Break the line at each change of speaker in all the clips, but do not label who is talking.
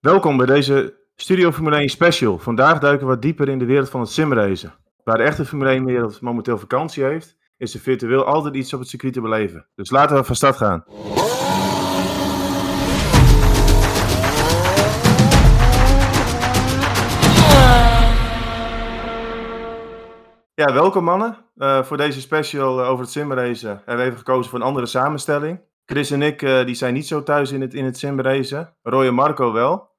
Welkom bij deze Studio Formule 1 special. Vandaag duiken we wat dieper in de wereld van het simracen. Waar de echte Formule 1 wereld momenteel vakantie heeft, is er virtueel altijd iets op het circuit te beleven. Dus laten we van start gaan. Ja, welkom mannen. Uh, voor deze special uh, over het simracen hebben we even gekozen voor een andere samenstelling. Chris en ik uh, die zijn niet zo thuis in het, in het simracen. Roy en Marco wel.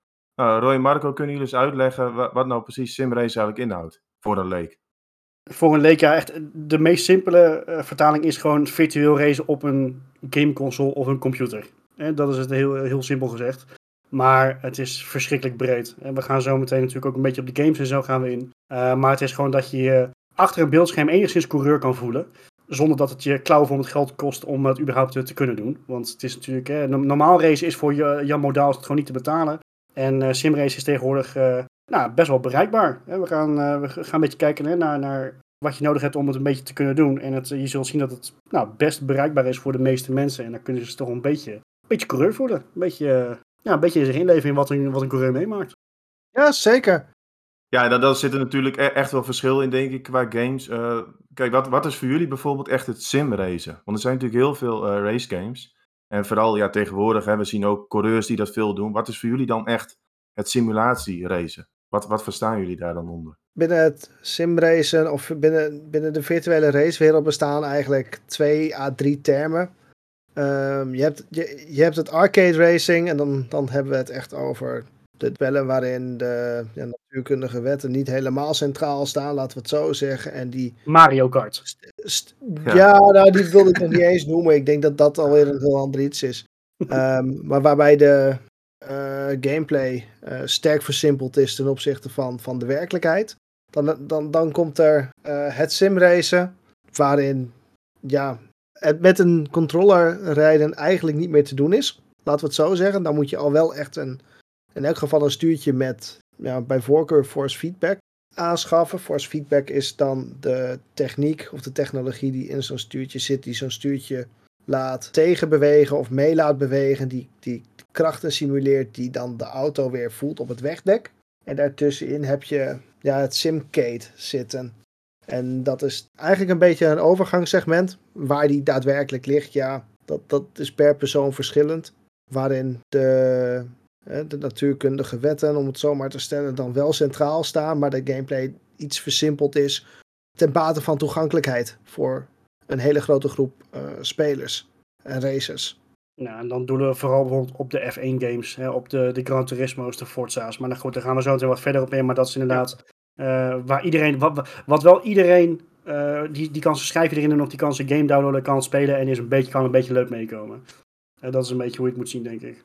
Uh, Roy en Marco, kunnen jullie eens uitleggen wat, nou precies simrace eigenlijk inhoudt voor een leek?
Voor een leek, ja, echt de meest simpele uh, vertaling is gewoon virtueel racen op een gameconsole of een computer. En dat is het heel, heel simpel gezegd. Maar het is verschrikkelijk breed. En we gaan zo meteen natuurlijk ook een beetje op de games en zo gaan we in. Uh, maar het is gewoon dat je je achter een beeldscherm enigszins coureur kan voelen. Zonder dat het je klauwen voor het geld kost om het überhaupt te, kunnen doen. Want het is natuurlijk, hè, normaal race is voor je, Jan Modaal gewoon niet te betalen. En uh, Simrace is tegenwoordig uh, nou, best wel bereikbaar. We gaan, uh, we gaan een beetje kijken hè, naar, naar wat je nodig hebt om het een beetje te kunnen doen. En het, je zult zien dat het nou, best bereikbaar is voor de meeste mensen. En dan kunnen ze zich toch een beetje, een beetje coureur voelen. Een beetje, ja, een beetje zich inleven in wat een, wat een coureur meemaakt.
Ja, zeker.
Ja, daar, daar zit er natuurlijk e-, echt wel verschil in, denk ik, qua games. Uh, kijk, wat, wat is voor jullie bijvoorbeeld echt het simracen? Want er zijn natuurlijk heel veel uh, race games. En vooral ja, tegenwoordig, hè, we zien ook coureurs die dat veel doen. Wat is voor jullie dan echt het simulatieracen? Wat, wat verstaan jullie daar dan onder?
Binnen het simracen of binnen, binnen de virtuele racewereld bestaan eigenlijk twee à drie termen. Um, je, hebt, je, je hebt het arcade racing en dan, dan hebben we het echt over de duellen waarin de ja, natuurkundige wetten niet helemaal centraal staan, laten we het zo zeggen. En die...
Mario Kart.
Ja, ja nou, die wilde ik nog niet eens noemen. Ik denk dat dat alweer een heel ander iets is. Um, maar waarbij de uh, gameplay uh, sterk versimpeld is ten opzichte van, van de werkelijkheid. Dan, dan, dan komt er uh, het simracen, waarin ja, het met een controller rijden eigenlijk niet meer te doen is. Laten we het zo zeggen. Dan moet je al wel echt een, in elk geval een stuurtje met ja, bij voorkeur force feedback aanschaffen. Force feedback is dan de techniek of de technologie die in zo'n stuurtje zit, die zo'n stuurtje laat tegenbewegen of mee laat bewegen, die, die krachten simuleert die dan de auto weer voelt op het wegdek. En daartussenin heb je ja, het simcade zitten. En dat is eigenlijk een beetje een overgangssegment. Waar die daadwerkelijk ligt, ja, dat, dat is per persoon verschillend. Waarin de de natuurkundige wetten, om het zo maar te stellen, dan wel centraal staan, maar de gameplay iets versimpeld is ten bate van toegankelijkheid voor een hele grote groep uh, spelers en racers.
Nou, en dan doen we vooral bijvoorbeeld op de F1 games, hè, op de, de Gran Turismo's, de Forza's. Maar dan goed, daar gaan we zo meteen wat verder op in, maar dat is inderdaad uh, waar iedereen, wat, wat wel iedereen, uh, die, die kan zijn schijfje erin doen of die kan zijn game downloaden, kan spelen en is een beetje, kan een beetje leuk meekomen. dat is een beetje hoe je het moet zien, denk ik.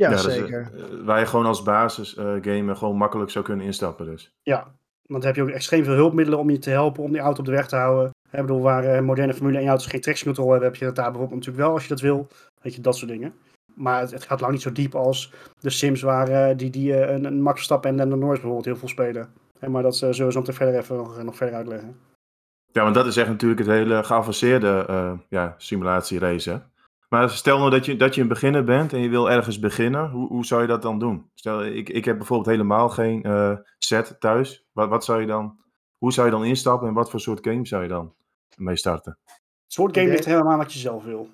Ja, ja zeker.
Dus, uh, waar je gewoon als basis uh, gamer gewoon makkelijk zou kunnen instappen dus.
Ja, want dan heb je ook extreem veel hulpmiddelen om je te helpen om die auto op de weg te houden. Ik bedoel, waar uh, moderne Formule 1 auto's geen traction control hebben, heb je dat daar bijvoorbeeld natuurlijk wel als je dat wil. Weet je, dat soort dingen. Maar het, het gaat lang niet zo diep als de Sims waar die, die een, een Max Verstappen en de Norris bijvoorbeeld heel veel spelen. Hey, maar dat zullen we zo meteen verder even nog, nog verder uitleggen.
Ja, want dat is echt natuurlijk het hele geavanceerde ja, simulatie race. Maar stel nou dat je, dat je een beginner bent en je wil ergens beginnen, hoe, hoe zou je dat dan doen? Stel, ik, ik heb bijvoorbeeld helemaal geen uh, set thuis. Wat, wat zou je dan, hoe zou je dan instappen en wat voor soort game zou je dan mee starten?
Het soort game ligt helemaal wat je zelf wil.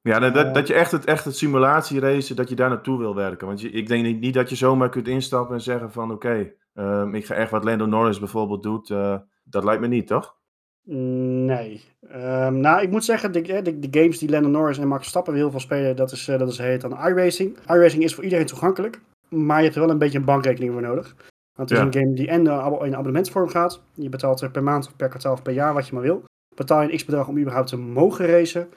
Ja, dat, dat, dat je echt het, echt het simulatieracen, dat je daar naartoe wil werken. Want je, ik denk niet, niet dat je zomaar kunt instappen en zeggen van oké, okay, uh, ik ga echt wat Lando Norris bijvoorbeeld doet. Uh, dat lijkt me niet, toch?
Nee. Um, nou, ik moet zeggen, de, de, de, games die Lennon Norris en Max Verstappen heel veel spelen, dat is, uh, dat is heet dan iRacing. iRacing is voor iedereen toegankelijk, maar je hebt er wel een beetje een bankrekening voor nodig. Want het is een game die en in abonnementsvorm gaat. Je betaalt er per maand of per kwartaal of per jaar wat je maar wil. Betaal je een x-bedrag om überhaupt te mogen racen.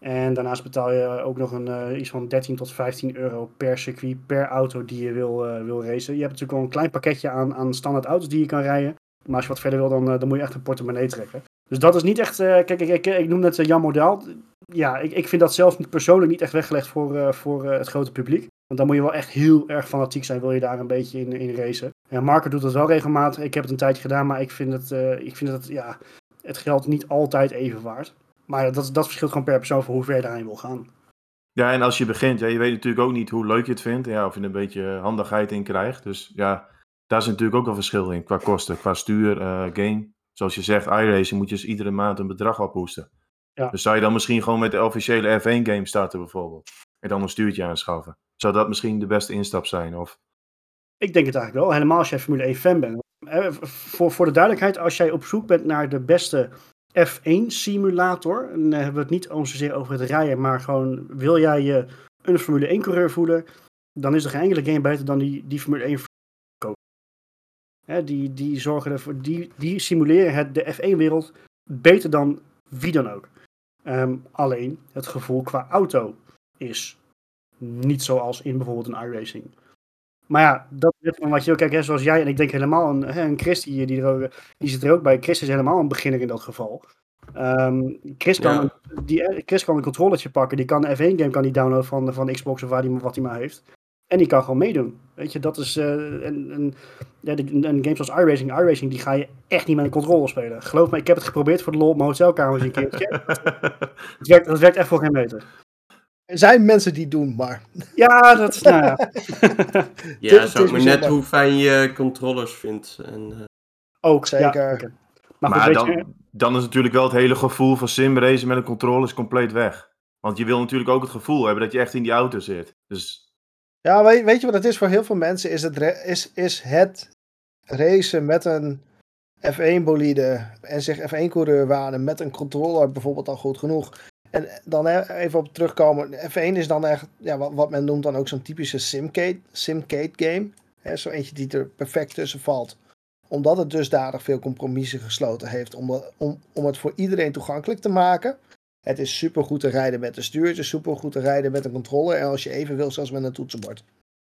En daarnaast betaal je ook nog een, uh, iets van 13 tot 15 euro per circuit, per auto die je wil, uh, wil racen. Je hebt natuurlijk al een klein pakketje aan, aan standaard auto's die je kan rijden. Maar als je wat verder wil, dan, dan moet je echt een portemonnee trekken. Dus dat is niet echt. Uh, kijk, ik, ik, ik noem net uh, Jan Modaal. Ja, ik, ik vind dat zelf persoonlijk niet echt weggelegd voor, voor het grote publiek. Want dan moet je wel echt heel erg fanatiek zijn, wil je daar een beetje in, in racen. En Marker doet dat wel regelmatig. Ik heb het een tijdje gedaan, maar ik vind het, ik vind het, ja, het geldt niet altijd even waard. Maar dat, dat verschilt gewoon per persoon voor hoe ver je wil gaan.
Ja, en als je begint, ja, je weet natuurlijk ook niet hoe leuk je het vindt. Ja, of je er een beetje handigheid in krijgt. Dus ja, daar is natuurlijk ook wel verschil in qua kosten, qua stuur, eh, game. Zoals je zegt, iRacing moet je dus iedere maand een bedrag ophoesten.
Ja.
Dus zou je dan misschien gewoon met de officiële F1 game starten bijvoorbeeld. En dan een stuurtje aanschaffen. Zou dat misschien de beste instap zijn? Of...
Ik denk het eigenlijk wel, helemaal als jij Formule 1 fan bent. Eh, Voor, voor de duidelijkheid, als jij op zoek bent naar de beste F1 simulator, en dan hebben we het niet zozeer over het rijden, maar gewoon wil jij je een Formule 1 coureur voelen, dan is er geen enkele game beter dan die, die Formule 1 kopen. Hè, die, die zorgen ervoor, die, die simuleren het, de F1-wereld beter dan wie dan ook. Ehm, alleen het gevoel qua auto is niet zoals in bijvoorbeeld een iRacing. Maar ja, dat is van wat je ook kijkt, hè, zoals jij en ik denk helemaal een, hè, een Chris, die, die, er ook, die zit er ook bij. Chris is helemaal een beginner in dat geval. Ehm, Chris, kan,
Ja.
die, eh, Chris kan een controllertje pakken, die kan een F1-game kan die downloaden van, van Xbox of waar die, wat hij maar heeft. En die kan gewoon meedoen. Weet je, dat is. eh en, en, ja, de, en games als iRacing, iRacing, die ga je echt niet met een controller spelen. Geloof me, ik heb het geprobeerd voor de lol op mijn hotelkamer eens een keertje. het, werkt, het werkt echt voor geen meter.
Er zijn mensen die het doen, maar
Ja, dat is. Nou ja.
Ja,
het is
maar net hoe fijn je controllers vindt. En, eh,
Ook,
Zeker.
Ja. Maar,
Maar,
goed, weet je,
dan, dan is natuurlijk wel het hele gevoel van simracen met een controller is compleet weg. Want je wil natuurlijk ook het gevoel hebben dat je echt in die auto zit. Dus
Ja, weet, weet je wat het is voor heel veel mensen? Is het, is, is het racen met een F1-bolide en zich F1-coureur wanen met een controller bijvoorbeeld al goed genoeg. En dan e- even op terugkomen. F1 is dan echt, ja, wat, men noemt dan ook zo'n typische simcade, simcade game. Hè, zo eentje die er perfect tussen valt. Omdat het dusdanig veel compromissen gesloten heeft om, om, om het voor iedereen toegankelijk te maken. Het is super goed te rijden met een stuur. Het is super goed te rijden met een controller. En als je even wil, zelfs met een toetsenbord.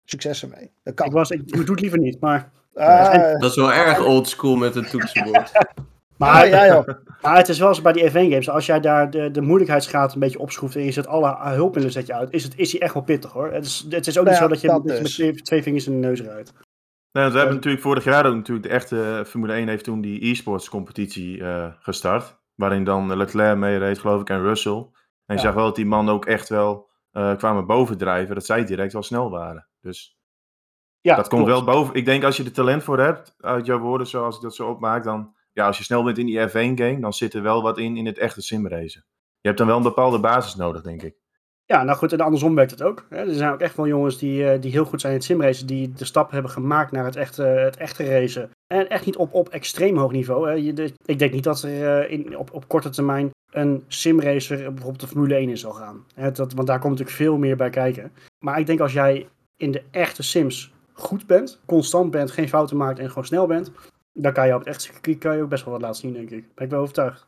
Succes ermee. Dat kan.
ik, was, ik, doe het liever niet, maar,
Ah,
dat is wel erg oldschool met een toetsenbord.
maar,
ah, ja, joh.
maar het is wel zo bij die F1-games. Als jij daar de, de moeilijkheidsgraad een beetje opschroeft en je zet alle hulpmiddelen zet je uit, is, het, is die echt wel pittig hoor. Het is, het is ook niet zo dat je,
dat
met twee, twee vingers in de neus rijdt.
Nou, we hebben natuurlijk vorig jaar ook natuurlijk de echte Formule 1 heeft toen die e-sports competitie eh, gestart. Waarin dan Leclerc meereed, geloof ik, en Russell. En je
Ja.
zag wel dat die mannen ook echt wel eh, kwamen bovendrijven. Dat zij direct wel snel waren. Dus
Ja,
dat komt
klopt.
wel boven. Ik denk als je er talent voor hebt, uit jouw woorden zoals ik dat zo opmaak, dan ja, als je snel bent in die F1 game, dan zit er wel wat in in het echte simracen. Je hebt dan wel een bepaalde basis nodig, denk ik.
Ja, nou goed, en andersom werkt het ook. Hè. Er zijn ook echt wel jongens die, eh, die heel goed zijn in het simracen, die de stap hebben gemaakt naar het echte, het echte racen. En echt niet op, op extreem hoog niveau. Hè. Je, de- ik denk niet dat er eh, in, op, op korte termijn een simracer bijvoorbeeld de Formule 1 in zal gaan. Hè, dat, want daar komt natuurlijk veel meer bij kijken. Maar ik denk als jij in de echte sims goed bent, constant bent, geen fouten maakt en gewoon snel bent, dan kan je op het echte circuit kan je ook best wel wat laten zien, denk ik. Ben ik wel overtuigd.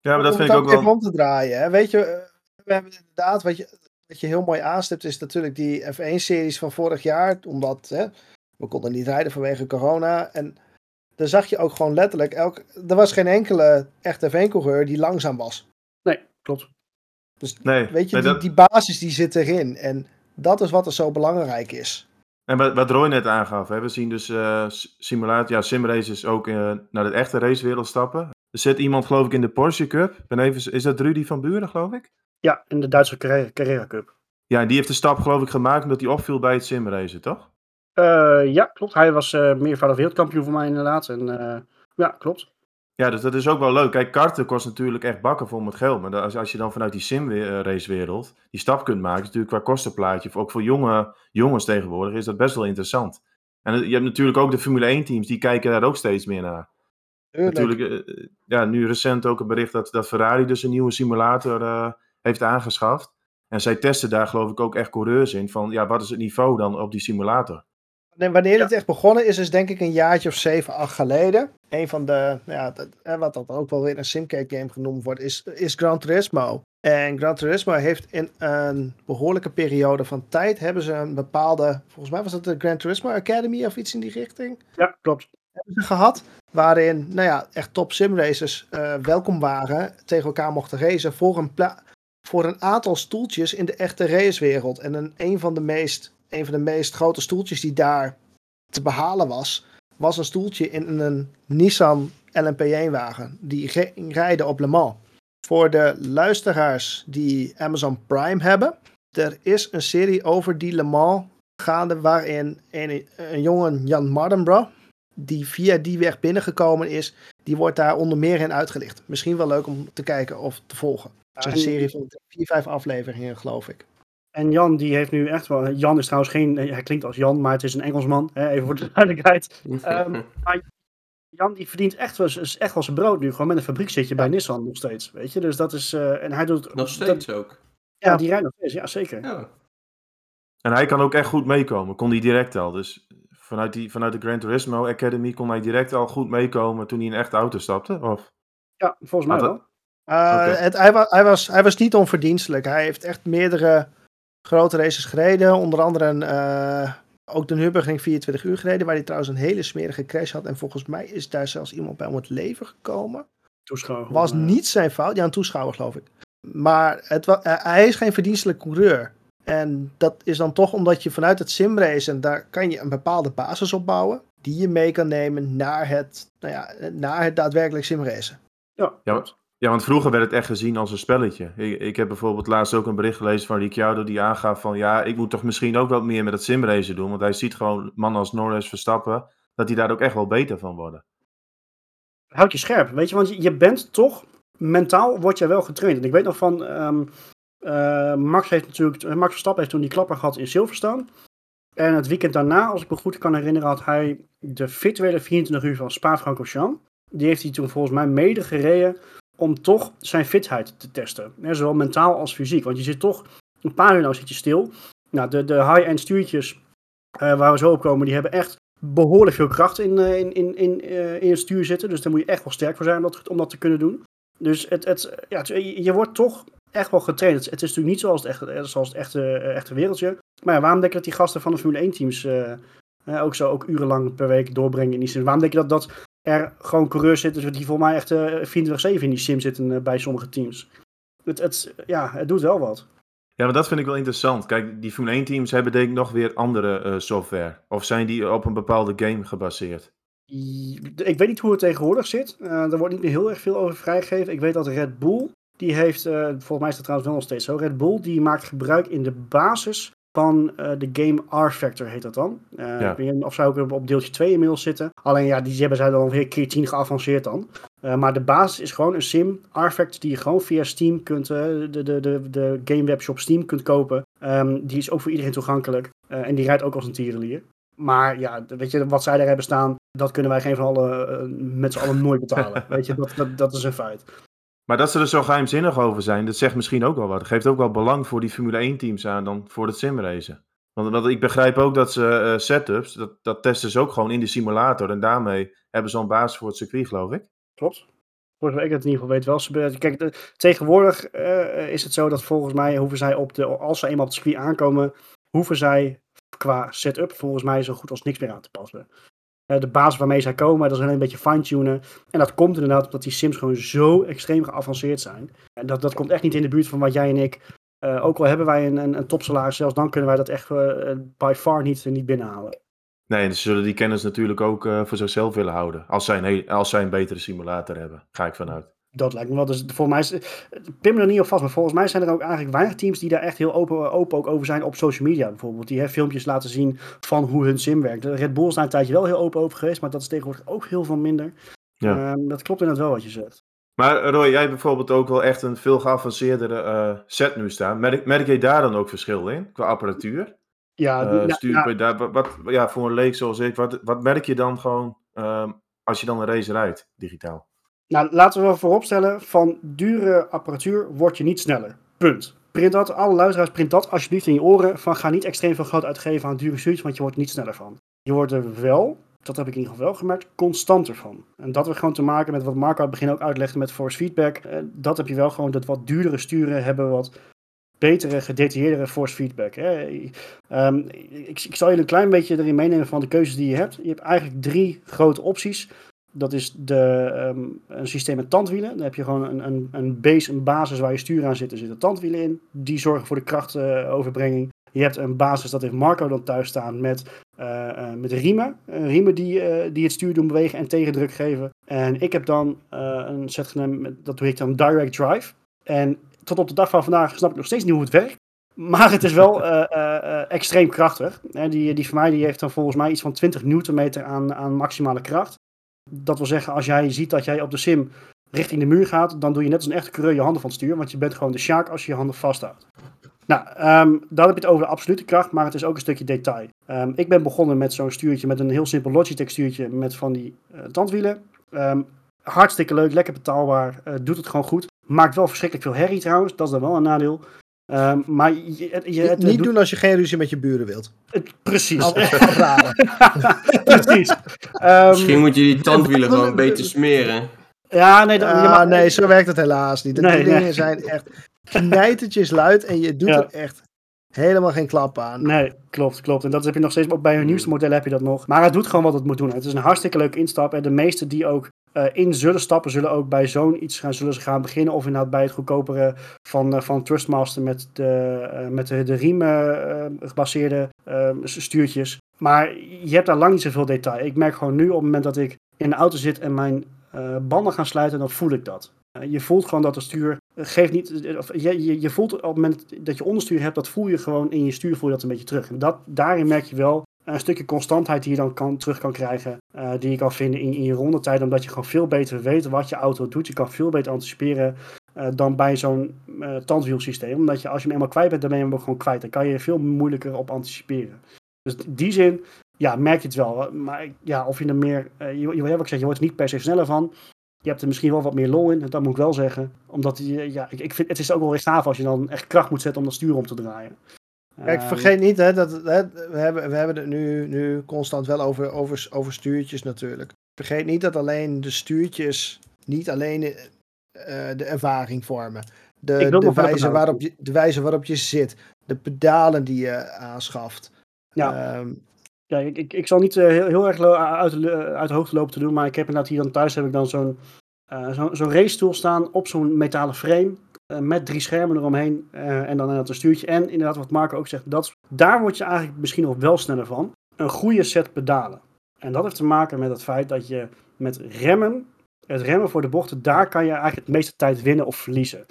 Ja, maar dat
om
vind ik ook wel.
om te draaien. Hè. Weet je, we hebben inderdaad, wat je, wat je heel mooi aanstipt, is natuurlijk die F1-series van vorig jaar. Omdat hè, we konden niet rijden vanwege corona. En daar zag je ook gewoon letterlijk, elk, er was geen enkele echte F1-coureur die langzaam was.
Nee, klopt.
Nee,
Weet je,
nee,
die,
dat-
die basis die zit erin. En dat is wat er zo belangrijk is.
En wat, wat Roy net aangaf, hè, we zien dus eh simulatie, ja, simraces ook eh, naar de echte racewereld stappen. Er zit iemand, geloof ik, in de Porsche Cup. Ben even, is dat Rudy van Buren, geloof ik?
Ja, in de Duitse Carrera, Carrera Cup.
Ja, en die heeft de stap, geloof ik, gemaakt omdat hij opviel bij het simracen, toch?
Eh, ja, klopt. Hij was eh meervoudig wereldkampioen voor mij inderdaad. En, eh, ja, klopt.
Ja, dus dat is ook wel leuk. Kijk, karten kost natuurlijk echt bakken vol met geld. Maar als, als je dan vanuit die simracewereld die stap kunt maken, is natuurlijk qua kostenplaatje, ook voor jonge jongens tegenwoordig, is dat best wel interessant. En je hebt natuurlijk ook de Formule 1 teams, die kijken daar ook steeds meer naar.
Tuurlijk.
Natuurlijk, ja, nu recent ook een bericht dat, dat Ferrari dus een nieuwe simulator eh, heeft aangeschaft. En zij testen daar geloof ik ook echt coureurs in van, ja, wat is het niveau dan op die simulator?
Nee, wanneer het echt begonnen is, is denk ik een jaartje of 7, 8 geleden. Een van de, ja, dat, wat dat ook wel weer een simcade game genoemd wordt, is, is Gran Turismo. En Gran Turismo heeft in een behoorlijke periode van tijd, hebben ze een bepaalde, volgens mij was het de Gran Turismo Academy of iets in die richting,
Ja, klopt.
hebben ze gehad. Waarin, nou ja, echt top simracers eh welkom waren, tegen elkaar mochten racen voor een, pla- voor een aantal stoeltjes in de echte racewereld. En een, een, van de meest, een van de meest grote stoeltjes die daar te behalen was, was een stoeltje in een Nissan LMP1-wagen. Die ging rijden op Le Mans. Voor de luisteraars die Amazon Prime hebben, er is een serie over die Le Mans gaande waarin een, een jongen, Jan Mardenborough, die via die weg binnengekomen is, die wordt daar onder meer in uitgelicht. Misschien wel leuk om te kijken of te volgen. Het is een
en-
serie van vier, vijf afleveringen, geloof ik.
En Jan, die heeft nu echt wel. Jan is trouwens geen. Hij klinkt als Jan, maar het is een Engelsman. Hè, even voor de duidelijkheid. Ehm, Jan, die verdient echt wel, is echt wel zijn brood nu. Gewoon met een fabriekzitje bij Nissan nog steeds. Weet je, dus dat is. eh, en hij doet.
Nog
dat-
steeds ook.
ja, die rijdt nog steeds. Ja, zeker.
Ja.
En hij kan ook echt goed meekomen. Kon hij direct al. Dus vanuit, die, vanuit de Gran Turismo Academy kon hij direct al goed meekomen toen hij in een echte auto stapte. Of?
Ja, volgens mij
Had
wel.
Uh, het, hij, wa- hij, was, hij was niet onverdienstelijk. Hij heeft echt meerdere grote races gereden. Onder andere een, eh, ook de Nürburgring 24 uur gereden. Waar hij trouwens een hele smerige crash had. En volgens mij is daar zelfs iemand bij om het leven gekomen.
Toeschouwer.
Was
eh,
niet zijn fout. Ja, een toeschouwer geloof ik. Maar het eh, hij is geen verdienstelijk coureur. En dat is dan toch omdat je vanuit het simracen, daar kan je een bepaalde basis opbouwen. Die je mee kan nemen naar het, nou ja, naar het daadwerkelijk simracen.
Ja,
Ja, ja, want vroeger werd het echt gezien als een spelletje. Ik, ik heb bijvoorbeeld laatst ook een bericht gelezen van Ricciardo die aangaf van ja, ik moet toch misschien ook wat meer met het simracen doen. Want hij ziet gewoon mannen als Norris Verstappen, dat die daar ook echt wel beter van worden.
houd je scherp. Weet je, want je, bent toch. Mentaal word je wel getraind. En ik weet nog van. ehm, eh, Max heeft natuurlijk. Max Verstappen heeft toen die klapper gehad in Silverstone. En het weekend daarna, als ik me goed kan herinneren, had hij de virtuele 24 uur van Spa-Francorchamps. Die heeft hij toen volgens mij mede gereden om toch zijn fitheid te testen. Hè, zowel mentaal als fysiek. Want je zit toch een paar uur nou zit je stil. Nou, de, de high-end stuurtjes eh, waar we zo op komen, die hebben echt behoorlijk veel kracht in, eh, in, in, in, eh, in het stuur zitten. Dus daar moet je echt wel sterk voor zijn om dat, om dat te kunnen doen. Dus het, het, ja, je wordt toch echt wel getraind. Het, is natuurlijk niet zoals het, echte, zoals het echte, echte wereldje. Maar waarom denk je dat die gasten van de Formule 1 teams eh, eh, ook zo ook urenlang per week doorbrengen in die sim? Waarom denk je dat, dat er gewoon coureurs zitten die voor mij echt eh 24-7 in die sim zitten eh, bij sommige teams? Het, het, ja, het doet wel wat.
Ja, maar dat vind ik wel interessant. Kijk, die Formule 1 teams hebben denk ik nog weer andere eh, software. Of zijn die op een bepaalde game gebaseerd?
Ik weet niet hoe het tegenwoordig zit. Er wordt niet meer heel erg veel over vrijgegeven. Ik weet dat Red Bull, die heeft, volgens mij is dat trouwens wel nog steeds zo. Red Bull die maakt gebruik in de basis van eh, de game R-Factor heet dat dan. Eh,
Ja.
Ik weet niet of zij ook op- op deeltje 2 inmiddels zitten. Alleen ja, die hebben zij dan weer keer 10 geavanceerd dan. Eh, maar de basis is gewoon een sim, R-Factor, die je gewoon via Steam kunt, de, de, de, de game webshop Steam kunt kopen. Ehm, die is ook voor iedereen toegankelijk. En die rijdt ook als een tierenlier. Maar ja, weet je, wat zij daar hebben staan, dat kunnen wij geen van allen eh, met z'n allen nooit betalen. weet je, dat, dat, dat is een feit.
Maar dat ze er zo geheimzinnig over zijn, dat zegt misschien ook wel wat. Dat geeft ook wel belang voor die Formule 1 teams aan dan voor het simracen. Want, want ik begrijp ook dat ze eh, setups, dat, dat testen ze ook gewoon in de simulator. En daarmee hebben ze zo'n basis voor het circuit, geloof ik.
Klopt. Voor zover ik het in ieder geval weet wel. Kijk, tegenwoordig eh, is het zo dat volgens mij hoeven zij op de, als ze eenmaal op het circuit aankomen, hoeven zij qua setup volgens mij zo goed als niks meer aan te passen. Eh, de basis waarmee zij komen, dat is alleen een beetje fine-tunen. En dat komt inderdaad omdat die sims gewoon zo extreem geavanceerd zijn. En dat, dat komt echt niet in de buurt van wat jij en ik, eh, ook al hebben wij een, een, een topsalaris, zelfs dan kunnen wij dat echt eh, by far niet, niet binnenhalen.
Nee, ze zullen die kennis natuurlijk ook voor zichzelf willen houden. Als zij, een, als zij een betere simulator hebben, ga ik vanuit.
Dat lijkt me wel. Dus voor mij is, pin me er niet op vast, maar volgens mij zijn er ook eigenlijk weinig teams die daar echt heel open, open ook over zijn op social media bijvoorbeeld. Die hè, filmpjes laten zien van hoe hun sim werkt. Red Bull is daar een tijdje wel heel open over geweest, maar dat is tegenwoordig ook heel veel minder.
Ja.
Ehm, dat klopt inderdaad wel wat je zegt.
Maar Roy, jij hebt bijvoorbeeld ook wel echt een veel geavanceerdere eh, set nu staan. Merk, merk je daar dan ook verschil in, qua apparatuur?
Ja,
stuur,
nou,
daar, wat, wat- ja, voor een leek zoals ik, wat, wat merk je dan gewoon ehm, als je dan een race rijdt, digitaal?
Nou, laten we wel vooropstellen, van dure apparatuur word je niet sneller. Punt. Print dat, alle luisteraars, print dat alsjeblieft in je oren. Van ga niet extreem veel geld uitgeven aan dure stuurtjes, want je wordt niet sneller van. Je wordt er wel, dat heb ik in ieder geval wel gemerkt, constanter van. En dat heeft gewoon te maken met wat Marco aan het begin ook uitlegde met force feedback. Eh, dat heb je wel gewoon, dat wat duurdere sturen hebben wat betere, gedetailleerdere force feedback. Ehm, ik, ik zal je een klein beetje erin meenemen van de keuzes die je hebt. Je hebt eigenlijk drie grote opties. Dat is de, ehm, een systeem met tandwielen. Dan heb je gewoon een, een, een base, een basis waar je stuur aan zit. Er zitten tandwielen in. Die zorgen voor de krachtoverbrenging. je hebt een basis, dat heeft Marco dan thuis staan, met, eh, met riemen. Eh, riemen die, die het stuur doen bewegen en tegendruk geven. En ik heb dan een set genomen, dat doe ik dan direct drive. En tot op de dag van vandaag snap ik nog steeds niet hoe het werkt. Maar het is wel extreem krachtig. Die, die van mij die heeft dan volgens mij iets van 20 newtonmeter aan, aan maximale kracht. Dat wil zeggen, als jij ziet dat jij op de sim richting de muur gaat, dan doe je net als een echte coureur je handen van het stuur. Want je bent gewoon de sjaak als je je handen vasthoudt. Nou, ehm, dan heb je het over de absolute kracht, maar het is ook een stukje detail. Ehm, ik ben begonnen met zo'n stuurtje, met een heel simpel Logitech stuurtje met van die eh, tandwielen. Ehm, hartstikke leuk, lekker betaalbaar, eh, doet het gewoon goed. Maakt wel verschrikkelijk veel herrie trouwens, dat is dan wel een nadeel. Ehm, maar je, je, het
Niet doen als je geen ruzie met je buren wilt.
het- precies. Precies. Ehm,
Misschien moet je die tandwielen gewoon beter smeren.
ja, nee, dat,
Ah,
mag-
nee, zo werkt het helaas niet.
Nee,
die dingen
nee.
zijn echt knijtertjes luid en je doet
Ja.
er echt helemaal geen klap aan.
Nee, klopt, klopt. En dat heb je nog steeds, ook bij hun nieuwste modellen heb je dat nog. Maar het doet gewoon wat het moet doen. Het is een hartstikke leuke instap. En de meesten die ook eh, in zullen stappen, zullen ook bij zo'n iets gaan, zullen ze gaan beginnen. Of inderdaad bij het goedkopere van, eh, van Trustmaster met de, eh, met de, de riem eh, gebaseerde eh, stuurtjes. Maar je hebt daar lang niet zoveel detail. Ik merk gewoon nu op het moment dat ik in de auto zit en mijn banden gaan sluiten, dan voel ik dat. Eh, je voelt gewoon dat het stuur eh, geeft niet. eh, Of, je, je, je voelt op het moment dat je onderstuur hebt, dat voel je gewoon in je stuur voel je dat een beetje terug. En dat, daarin merk je wel een stukje constantheid die je dan kan, terug kan krijgen. die je kan vinden in, in je rondetijd. Omdat je gewoon veel beter weet wat je auto doet. Je kan veel beter anticiperen dan bij zo'n tandwielsysteem. Omdat je als je hem eenmaal kwijt bent, dan ben je hem gewoon kwijt. Dan kan je er veel moeilijker op anticiperen. Dus in die zin, ja, merk je het wel. Maar ja, of je er meer. eh, je, je, zeg, je wordt er niet per se sneller van. Je hebt er misschien wel wat meer lol in, dat moet ik wel zeggen. Omdat je, ja, ik, ik vind het is ook wel gaaf als je dan echt kracht moet zetten om dat stuur om te draaien.
Kijk,
Ehm,
vergeet niet, hè, dat, hè, we, hebben, we hebben het nu, nu constant wel over, over, over stuurtjes natuurlijk. Vergeet niet dat alleen de stuurtjes niet alleen eh, de ervaring vormen. De, de, wijze waarop je, de wijze waarop je zit. De pedalen die je aanschaft.
Ja.
Ehm,
Ja, ik, ik, ik zal niet eh, heel, heel erg uit, de, eh, uit de hoogte lopen te doen, maar ik heb inderdaad hier dan thuis heb ik dan zo'n eh zo'n zo'n racestoel staan op zo'n metalen frame. eh, met drie schermen eromheen eh, en dan inderdaad een stuurtje. En inderdaad, wat Marco ook zegt, dat, daar word je eigenlijk misschien nog wel sneller van. Een goede set pedalen. En dat heeft te maken met het feit dat je met remmen, het remmen voor de bochten, daar kan je eigenlijk het meeste tijd winnen of verliezen.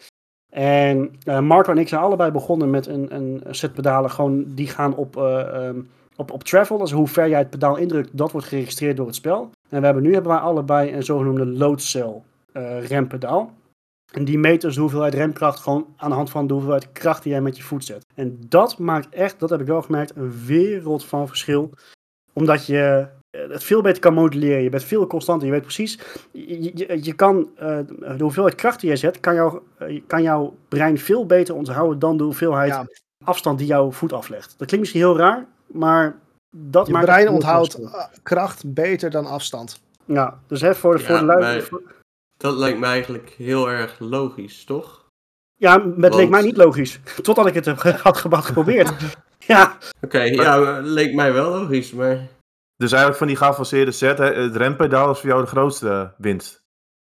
En eh, Marco en ik zijn allebei begonnen met een, een set pedalen, gewoon die gaan op, eh, ehm, op, op travel. Dus hoe ver jij het pedaal indrukt, dat wordt geregistreerd door het spel. En we hebben nu hebben wij allebei een zogenoemde loadcell eh rempedaal. En die meet dus de hoeveelheid remkracht gewoon aan de hand van de hoeveelheid kracht die jij met je voet zet. En dat maakt echt, dat heb ik wel gemerkt, een wereld van verschil. Omdat je eh, het veel beter kan modelleren. Je bent veel constanter. Je weet precies, je, je, je kan eh, de hoeveelheid kracht die jij zet, kan, jou, kan jouw brein veel beter onthouden dan de hoeveelheid
ja,
afstand die jouw voet aflegt. Dat klinkt misschien heel raar, maar dat
je
maakt
brein
echt een
onthoudt kracht beter dan afstand.
Ja, dus hè, voor de, voor de lui-
maar-
voor-
Dat lijkt me eigenlijk heel erg logisch, toch?
Ja, het leek mij niet logisch. Totdat ik het heb ge- had, ge- had geprobeerd. ja,
Oké, ja, maar leek mij wel logisch, maar...
Dus eigenlijk van die geavanceerde set, het rempedaal is voor jou de grootste eh, winst.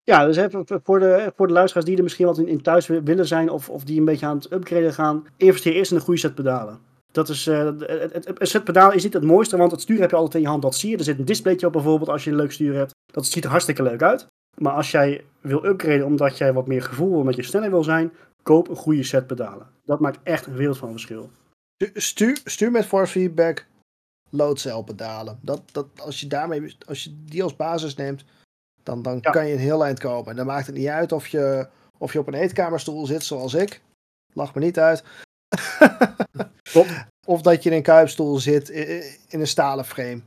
ja, dus voor- de, voor de luisteraars die er misschien wat in, in thuis wi- willen zijn of, of die een beetje aan het upgraden gaan, investeer eerst in een goede set pedalen. Dat is, eh, het, het, set pedaal is niet het mooiste, want het stuur heb je altijd in je hand. Dat zie je. Er zit een displaytje op bijvoorbeeld als je een leuk stuur hebt. Dat ziet er hartstikke leuk uit. Maar als jij wil upgraden omdat jij wat meer gevoel wil, omdat je sneller wil zijn, koop een goede set pedalen. Dat maakt echt een wereld van verschil.
Stu- Stuur, stuur met force feedback loadcell pedalen. Dat, dat, als, je daarmee, als je die als basis neemt, dan, dan
Ja.
kan je een heel eind komen. En dan maakt het niet uit of je, of je op een eetkamerstoel zit zoals ik. Lach me niet uit. Of dat je in een kuipstoel zit in een stalen frame.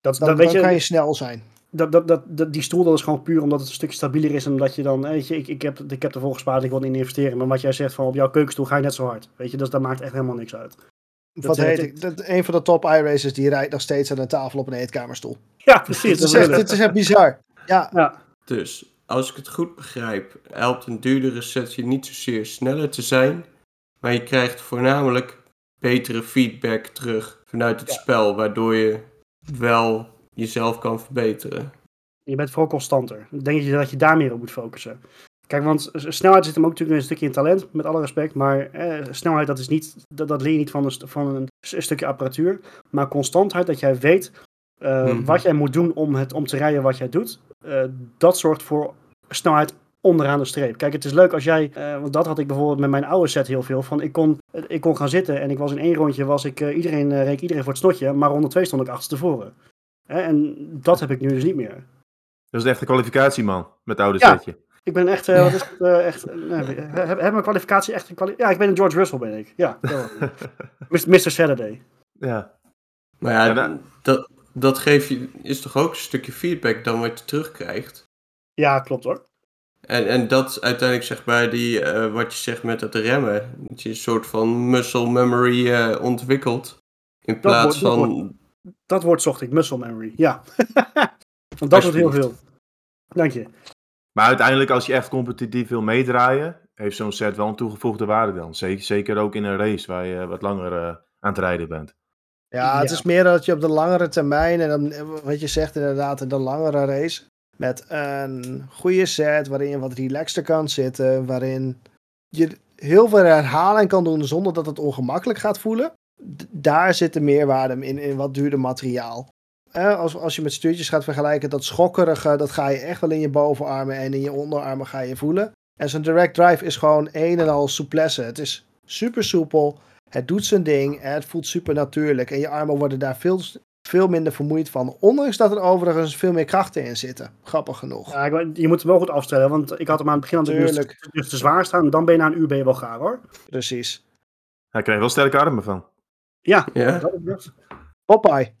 Dat,
Dan, dan
je,
kan je snel zijn.
Dat, dat, dat, dat- die stoel dat is gewoon puur omdat het een stukje stabieler is. En omdat je dan, weet je, ik, ik, heb, ik heb ervoor gespaard, ik wil in investeren. Maar wat jij zegt van op jouw keukenstoel ga je net zo hard. Weet je, dus dat maakt echt helemaal niks uit.
Wat
eh,
heet ik? Dat, een van de top iRacers die rijdt nog steeds aan een tafel op een eetkamerstoel.
Ja, precies.
Dit
dat
is echt,
het.
dit is echt bizar. Ja,
Ja,
Dus, als ik het goed begrijp, helpt een duurdere set je niet zozeer sneller te zijn, maar je krijgt voornamelijk betere feedback terug vanuit het
Ja.
spel, waardoor je wel jezelf kan verbeteren.
je bent vooral constanter. Ik denk dat je, dat je daar meer op moet focussen. Kijk, want snelheid zit hem ook natuurlijk een stukje in talent, met alle respect. Maar eh, snelheid, dat, is niet, dat, dat leer je niet van een, st- van een, s- een stukje apparatuur. Maar constantheid, dat jij weet eh,
Mhm.
wat jij moet doen om, het, om te rijden wat jij doet. eh, dat zorgt voor snelheid onderaan de streep. Kijk, het is leuk als jij, eh, want dat had ik bijvoorbeeld met mijn oude set heel veel van. Ik kon, ik kon gaan zitten en ik was in één rondje, was ik, iedereen, reek iedereen voor het snotje, maar ronde twee stond ik achterstevoren. Hè, en dat heb ik nu dus niet meer.
Dat is de echte kwalificatieman met oude
Ja.
setje.
Ik ben echt, eh, wat is het, eh, echt, eh, heb, heb mijn kwalificatie echt een kwali Ja, ik ben een George Russell, ben ik. Ja, Mr. Saturday.
Ja.
Maar ja,
Ja, dat-
dat, dat geef je, is toch ook een stukje feedback dan wat je terugkrijgt.
Ja, klopt hoor.
En, en dat uiteindelijk zeg maar die, eh, wat je zegt met het remmen. Dat je een soort van muscle memory eh, ontwikkelt. In plaats
wordt- dat
van...
Dat woord zocht ik, muscle memory. Ja. Want dat wordt heel veel. Dank je.
Maar uiteindelijk, als je echt competitief wil meedraaien, heeft zo'n set wel een toegevoegde waarde dan. Zeker, zeker ook in een race waar je wat langer eh, aan het rijden bent.
Ja, het
Ja.
is meer dat je op de langere termijn, en dan, eh, wat je zegt inderdaad, in de langere race, met een goede set waarin je wat relaxter kan zitten, waarin je heel veel herhaling kan doen zonder dat het ongemakkelijk gaat voelen. D- daar zit de meerwaarde in, in wat duurder materiaal. Eh, als, als je met stuurtjes gaat vergelijken, dat schokkerige, dat ga je echt wel in je bovenarmen en in je onderarmen ga je voelen. En zo'n direct drive is gewoon een en al souplesse. Het is super soepel. Het doet zijn ding en het voelt super natuurlijk. En je armen worden daar veel, veel minder vermoeid van. Ondanks dat er overigens veel meer krachten in zitten. Grappig genoeg.
Ja, je moet hem wel goed afstellen, want ik had hem aan het begin aan dus,
Tuurlijk.
dus te zwaar staan. En dan ben je na een uur ben je wel gaar hoor.
Precies.
Hij krijgt wel sterke armen van.
Ja,
Ja.
dat is dat.
Popeye.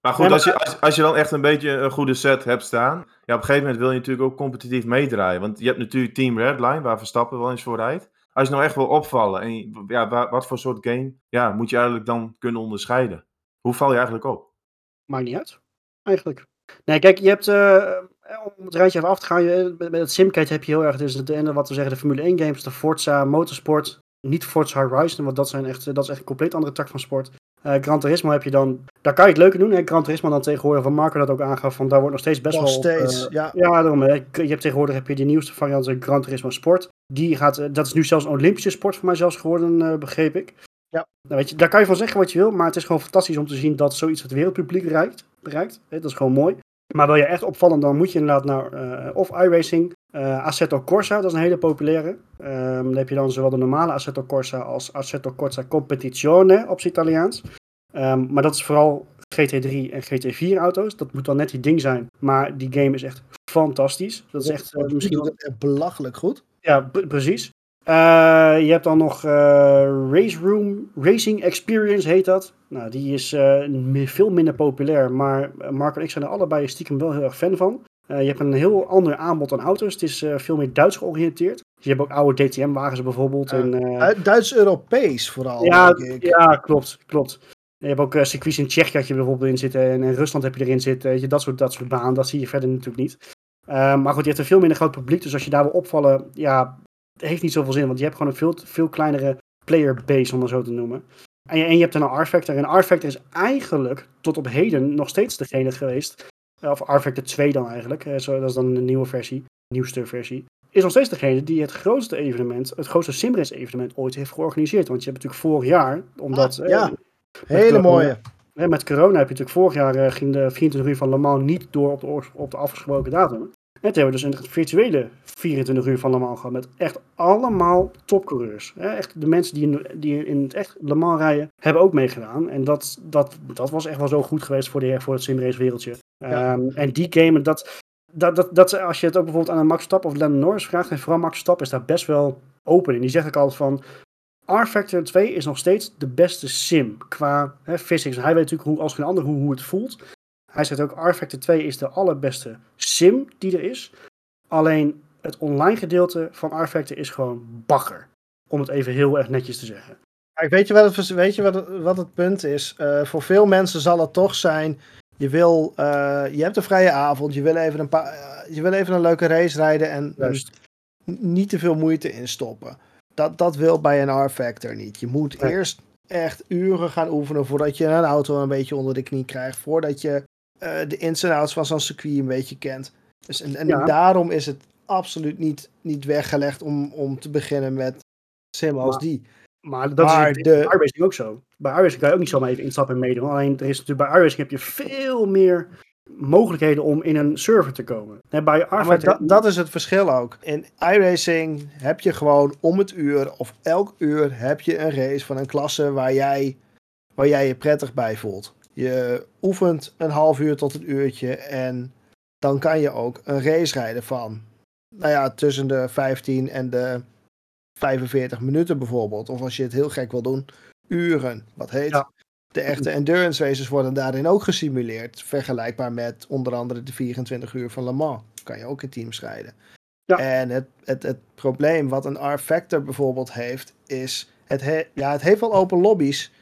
Maar goed, als, je, als, als je dan echt een beetje een goede set hebt staan. Ja, op een gegeven moment wil je natuurlijk ook competitief meedraaien. Want je hebt natuurlijk Team Redline, waar Verstappen wel eens voor rijdt. Als je nou echt wil opvallen, en je- ja, wa- wat voor soort game ja, moet je eigenlijk dan kunnen onderscheiden? Hoe val je eigenlijk op?
Maakt niet uit, eigenlijk. Nee, kijk, je hebt, eh, om het rijtje even af te gaan, je, met, met het Simcade heb je heel erg, dus de, en wat we zeggen, de Formule 1 games, de Forza Motorsport, niet Forza Horizon, want dat, zijn echt, dat is echt een compleet andere tak van sport. Eh Gran Turismo heb je dan, daar kan je het leuke doen, hè? Gran Turismo dan tegenwoordig, van Marco dat ook aangaf, van daar wordt nog steeds best
Nog
wel... op,
steeds,
eh,
ja.
Ja, daarom. Hè. Je hebt tegenwoordig heb je die nieuwste variant, eh, Gran Turismo Sport. Die gaat, eh, dat is nu zelfs een Olympische sport voor mij zelfs geworden, eh, begreep ik.
Ja.
Nou, weet je, daar kan je van zeggen wat je wil, maar het is gewoon fantastisch om te zien dat zoiets het wereldpubliek bereikt. bereikt. Hè, Dat is gewoon mooi. Maar wil je echt opvallen, dan moet je inderdaad naar eh, of iRacing, eh Assetto Corsa, dat is een hele populaire. Ehm, dan heb je dan zowel de normale Assetto Corsa als Assetto Corsa Competizione op zijn Italiaans. Ehm, maar dat is vooral GT3 en GT4 auto's. Dat moet dan net die ding zijn. Maar die game is echt fantastisch. Dat is echt eh, misschien wel...
het belachelijk goed.
Ja, precies. Eh, je hebt dan nog eh, Race Room Racing Experience heet dat. Nou, die is eh, veel minder populair, maar Marco en ik zijn er allebei stiekem wel heel erg fan van. Je hebt een heel ander aanbod aan auto's. Het is veel meer Duits georiënteerd. Dus je hebt ook oude DTM-wagens bijvoorbeeld.
Du- Duits-Europees vooral,
ja,
denk ik.
ja, klopt, klopt. Je hebt ook circuits in Tsjechië had je bijvoorbeeld in zitten en in Rusland heb je erin zitten. Je, dat soort, dat soort banen, dat zie je verder natuurlijk niet. Maar goed, je hebt een veel minder groot publiek, dus als je daar wil opvallen, ja, het heeft niet zoveel zin, want je hebt gewoon een veel, veel kleinere player base, om het zo te noemen. En je, en je hebt dan een R-Factor. En R-Factor is eigenlijk tot op heden nog steeds degene geweest, eh, of R-Factor 2 dan eigenlijk, eh, zo, dat is dan een nieuwe versie, nieuwste versie is nog steeds degene die het grootste evenement, het grootste simrace evenement ooit heeft georganiseerd. Want je hebt natuurlijk vorig jaar, omdat
Ah,
eh,
ja. Hele
corona-
mooie.
hè, met corona heb je natuurlijk vorig jaar eh, ging de 24 uur van Le Mans niet door op de, op de afgesproken datum. En toen hebben we dus een virtuele 24 uur van Le Mans gehad met echt allemaal topcoureurs. Echt de mensen die in, die in het echt Le Mans rijden, hebben ook meegedaan. En dat, dat, dat was echt wel zo goed geweest voor, de, voor het simrace wereldje.
Ja.
Ehm, en die game, dat, dat, dat, dat, als je het ook bijvoorbeeld aan een Max Stappen of Lennon Norris vraagt, en vooral Max Stappen is daar best wel open in. Die zegt ook altijd van, R-Factor 2 is nog steeds de beste sim qua hè, physics. Hij weet natuurlijk hoe, als geen ander hoe, hoe het voelt. Hij zegt ook, R-Factor 2 is de allerbeste sim die er is. Alleen het online gedeelte van R-Factor is gewoon bagger. Om het even heel erg netjes te zeggen.
Kijk, weet je wat het, weet je wat het, wat het punt is? Eh, voor veel mensen zal het toch zijn. Je, wil, eh, je hebt een vrije avond, je wil even een, paar, eh, je wil even een leuke race rijden en,
Juist.
niet te veel moeite instoppen. Dat, dat wil bij een R-Factor niet. Je moet eerst echt uren gaan oefenen voordat je een auto een beetje onder de knie krijgt. Voordat je de ins en outs van zo'n circuit een beetje kent. Dus en en
Ja.
daarom is het absoluut niet, niet weggelegd om, om te beginnen met sim als
Maar-
die.
Maar dat
Maar
is
de-
bij iRacing ook zo. Bij iRacing kan je ook niet zomaar even instappen en meedoen. Alleen er is natuurlijk bij iRacing heb je veel meer mogelijkheden om in een server te komen. Hè, bij
Ja, maar dat is het verschil ook. In iRacing heb je gewoon om het uur of elk uur heb je een race van een klasse waar jij, waar jij je prettig bij voelt. Je oefent een half uur tot een uurtje en dan kan je ook een race rijden van, nou ja, tussen de 15 en de 45 minuten bijvoorbeeld. Of als je het heel gek wil doen, uren. Wat heet.
Ja.
De echte endurance races worden daarin ook gesimuleerd. Vergelijkbaar met onder andere de 24 uur van Le Mans. Kan je ook in teams rijden.
Ja.
En het, het, het probleem wat een R-Factor bijvoorbeeld heeft, is... Het, he- ja, het heeft wel open lobby's,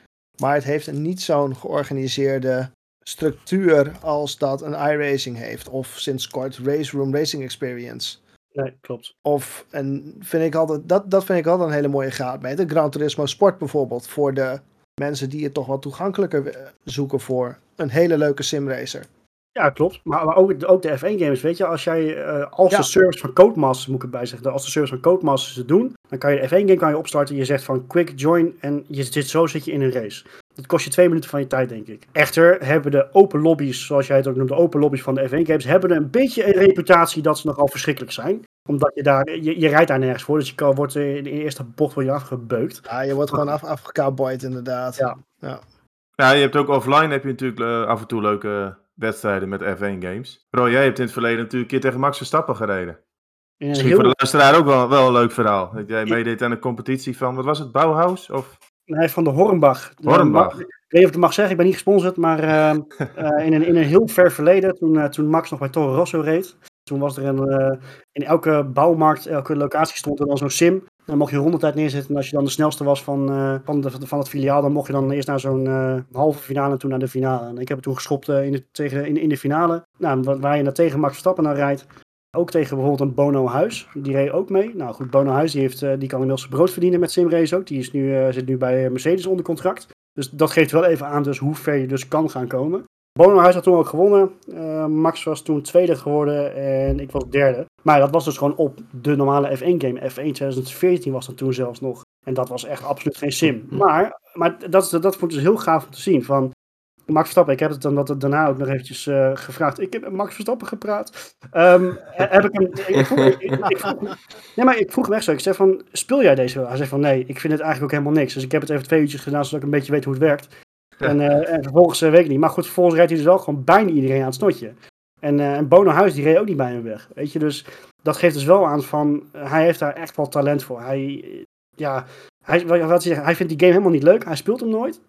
maar het heeft een niet zo'n georganiseerde structuur als dat een iRacing heeft. Of sinds kort Race Room Racing Experience.
Nee, klopt.
Of, en vind ik altijd, dat, dat vind ik altijd een hele mooie graadmeter. Gran Turismo Sport bijvoorbeeld, voor de mensen die het toch wat toegankelijker zoeken voor een hele leuke simracer.
Ja, klopt. Maar, maar ook, ook de F1-games, weet je, als jij, eh, als
Ja.
de service van Codemasters, moet ik erbij zeggen, als de service van Codemasters het doen, dan kan je de F1-game kan je opstarten. Je zegt van quick join en je zit, zo zit je in een race. Dat kost je twee minuten van je tijd, denk ik. Echter hebben de open lobby's, zoals jij het ook noemt, de open lobby's van de F1-games, hebben een beetje een reputatie dat ze nogal verschrikkelijk zijn. Omdat je daar, je, je rijdt daar nergens voor, dus je kan, wordt in de eerste bocht word je afgebeukt.
Ja, je wordt gewoon af, afgecowboyd inderdaad.
Ja.
Ja, je hebt ook offline heb je natuurlijk eh, af en toe leuke wedstrijden met F1 games. Roy, jij hebt in het verleden natuurlijk een keer tegen Max Verstappen gereden. Misschien
heel,
voor de luisteraar ook wel, wel een leuk verhaal. Dat jij meedeed aan een competitie van, wat was het, Bauhaus? Of
nee, van de Hornbach.
Hornbach?
Ik weet niet of ik het mag zeggen, ik ben niet gesponsord, maar ehm, eh, in, een, in een heel ver verleden, toen, eh, toen Max nog bij Toro Rosso reed, toen was er een, eh, in elke bouwmarkt, elke locatie stond er dan zo'n sim. Dan mocht je rondetijd neerzetten en als je dan de snelste was van, eh, van, de, van het filiaal, dan mocht je dan eerst naar zo'n eh, halve finale en toen naar de finale. En ik heb het toen geschopt eh, in, de, tegen, in, in de finale, nou, wa- waar je dan tegen Max Verstappen dan rijdt. Ook tegen bijvoorbeeld een Bono Huis. Die reed ook mee. Nou goed, Bono Huis die heeft, die kan inmiddels zijn brood verdienen met Simrace ook. Die is nu, zit nu bij Mercedes onder contract. Dus dat geeft wel even aan dus hoe ver je dus kan gaan komen. Bono Huis had toen ook gewonnen. Max was toen tweede geworden en ik was derde. Maar dat was dus gewoon op de normale F1 game. F1 2014 was dat toen zelfs nog. En dat was echt absoluut geen sim. Maar, maar dat, dat vond ik dus heel gaaf om te zien. Van Max Verstappen, ik heb het dan dat het daarna ook nog eventjes eh, gevraagd. Ik heb met Max Verstappen gepraat. Ehm, heb ik hem. Ik vroeg, ik, ik vroeg- nee, maar ik vroeg hem echt zo. Ik zei van, speel jij deze wel? Hij zei van, nee, ik vind het eigenlijk ook helemaal niks. Dus ik heb het even twee uurtjes gedaan, zodat ik een beetje weet hoe het werkt. En, eh, en vervolgens eh, weet ik niet. Maar goed, vervolgens rijdt hij dus wel gewoon bijna iedereen aan het snotje. En, en Bono Huis, die reed ook niet bij hem weg. Weet je, dus dat geeft dus wel aan van, eh, hij heeft daar echt wel talent voor. Hij, eh, ja, hij, wat hij, vindt die game helemaal niet leuk. Hij speelt hem nooit.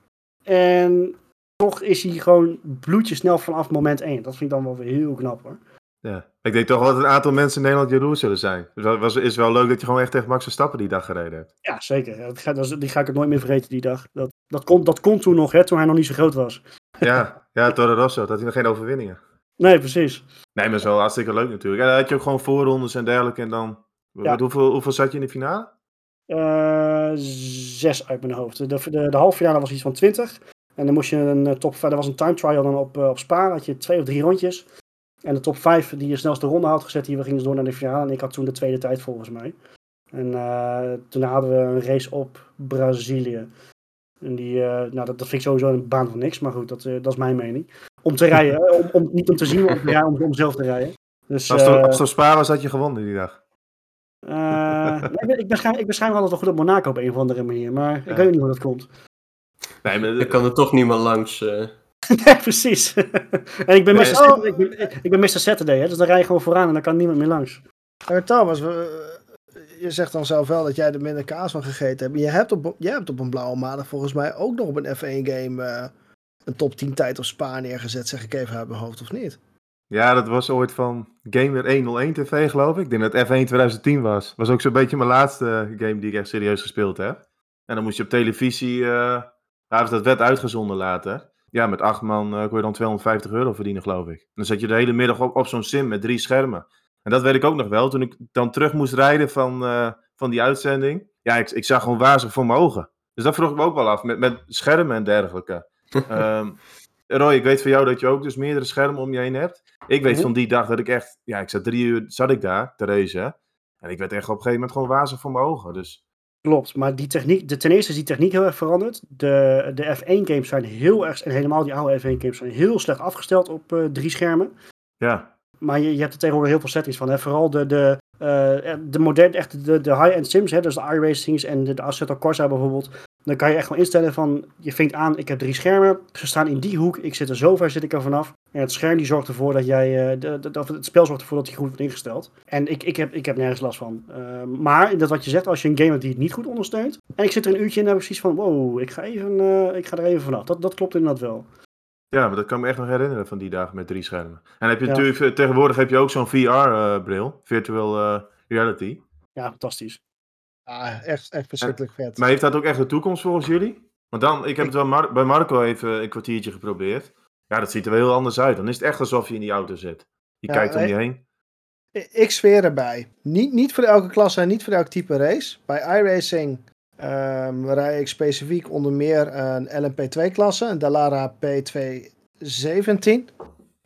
En toch is hij gewoon bloedje snel vanaf moment 1. Dat vind ik dan wel weer heel knap hoor.
Ja. Ik denk toch wel dat een aantal mensen in Nederland jaloers zullen zijn. Dus het was, is wel leuk dat je gewoon echt tegen Max Verstappen die dag gereden hebt.
Ja, zeker. Dat ga, dat die ga ik het nooit meer vergeten die dag. Dat, dat, kon, dat kon toen nog, hè, toen hij nog niet zo groot was.
Ja, ja Toro Rosso, dat had hij nog geen overwinningen.
Nee, precies.
Nee, maar zo hartstikke leuk natuurlijk. En dan had je ook gewoon voorrondes en dergelijke. En dan,
Ja.
hoeveel, hoeveel zat je in de finale?
Eh, zes uit mijn hoofd. De, de, de halve finale was iets van 20. En dan moest je een eh, top 5. Er was een time trial dan op, eh, op Spa. Had je twee of drie rondjes. En de top 5 die je snelste ronde had gezet, die we gingen door naar de finale. En ik had toen de tweede tijd volgens mij. En toen hadden we een race op Brazilië. En die, eh, nou, dat, dat vind ik sowieso een baan van niks. Maar goed, dat, eh, dat is mijn mening. Om te rijden. om, om, niet om te zien, maar om, te rijden, om, om zelf te rijden. Dus,
Als het,
eh,
als het op Spa was, had je gewonnen die dag.
eh, nee, ik, ben, ik, schijnbaar altijd wel goed op Monaco op een of andere manier. Maar ik weet niet hoe dat komt.
Nee, maar,
Dan kan er toch niemand langs. eh.
Nee, precies. en ik ben,
Nee,
Mr.
oh.
ik, ben, ik ben Mr. Saturday, hè, dus dan rij je gewoon vooraan en dan kan niemand meer langs.
Maar Thomas, we- je zegt dan zelf wel dat jij er minder kaas van gegeten hebt. Je hebt op, jij hebt op een blauwe maandag volgens mij ook nog op een F1-game eh, een top 10 tijd op Spa neergezet, zeg ik even uit mijn hoofd, of niet?
Ja, dat was ooit van Gamer 101 TV, geloof ik. Ik denk dat het F1 2010 was. Was ook zo'n beetje mijn laatste game die ik echt serieus gespeeld heb. En dan moest je op televisie, dus dat werd uitgezonden later. Ja, met acht man eh kon je dan 250 euro verdienen, geloof ik. En dan zat je de hele middag op, op zo'n sim met drie schermen. En dat weet ik ook nog wel. Toen ik dan terug moest rijden van, eh, van die uitzending. Ja, ik, ik zag gewoon wazig voor mijn ogen. Dus dat vroeg ik me ook wel af, met, met schermen en dergelijke. Ehm, Roy, ik weet van jou dat je ook dus meerdere schermen om je heen hebt. Ik weet
Mhm.
van die dag dat ik echt, ja, ik zat drie uur, zat ik daar te racen. En ik werd echt op een gegeven moment gewoon wazig voor mijn ogen. Dus
Klopt, maar die techniek, de, ten eerste is die techniek heel erg veranderd. De, de F1-games zijn heel erg, en helemaal die oude F1-games zijn heel slecht afgesteld op eh, drie schermen.
Ja,
Maar je, hebt er tegenwoordig heel veel settings van. Hè? Vooral de, de, eh, de moderne, echt de, de high-end sims, hè? dus de iRacings en de, Assetto Corsa bijvoorbeeld. Dan kan je echt wel instellen van, je vinkt aan, ik heb drie schermen, ze staan in die hoek, ik zit er zo ver, zit ik er vanaf. En het scherm die zorgt ervoor dat jij, eh, de, de, het spel zorgt ervoor dat je goed wordt ingesteld. En ik, ik, heb, ik heb nergens last van. Eh, maar dat wat je zegt, als je een game hebt die het niet goed ondersteunt, en ik zit er een uurtje in en heb ik precies van, wow, ik ga, even, ik ga er even vanaf. Dat, dat klopt inderdaad wel.
Ja, maar dat kan ik me echt nog herinneren van die dagen met drie schermen. En heb je
Ja.
natuurlijk, eh, tegenwoordig heb je ook zo'n VR-bril, virtual eh, reality.
Ja, fantastisch.
Ah, echt, echt verschrikkelijk vet.
Maar heeft dat ook echt de toekomst volgens jullie? Want dan, ik heb het wel Mar- bij Marco even een kwartiertje geprobeerd. Ja, dat ziet er wel heel anders uit. Dan is het echt alsof je in die auto zit. Je
Ja,
kijkt om
eh,
je heen.
Ik zweer erbij. Niet, niet voor elke klasse en niet voor elk type race. Bij iRacing ehm rij ik specifiek onder meer een LMP2-klasse, een Dallara P217.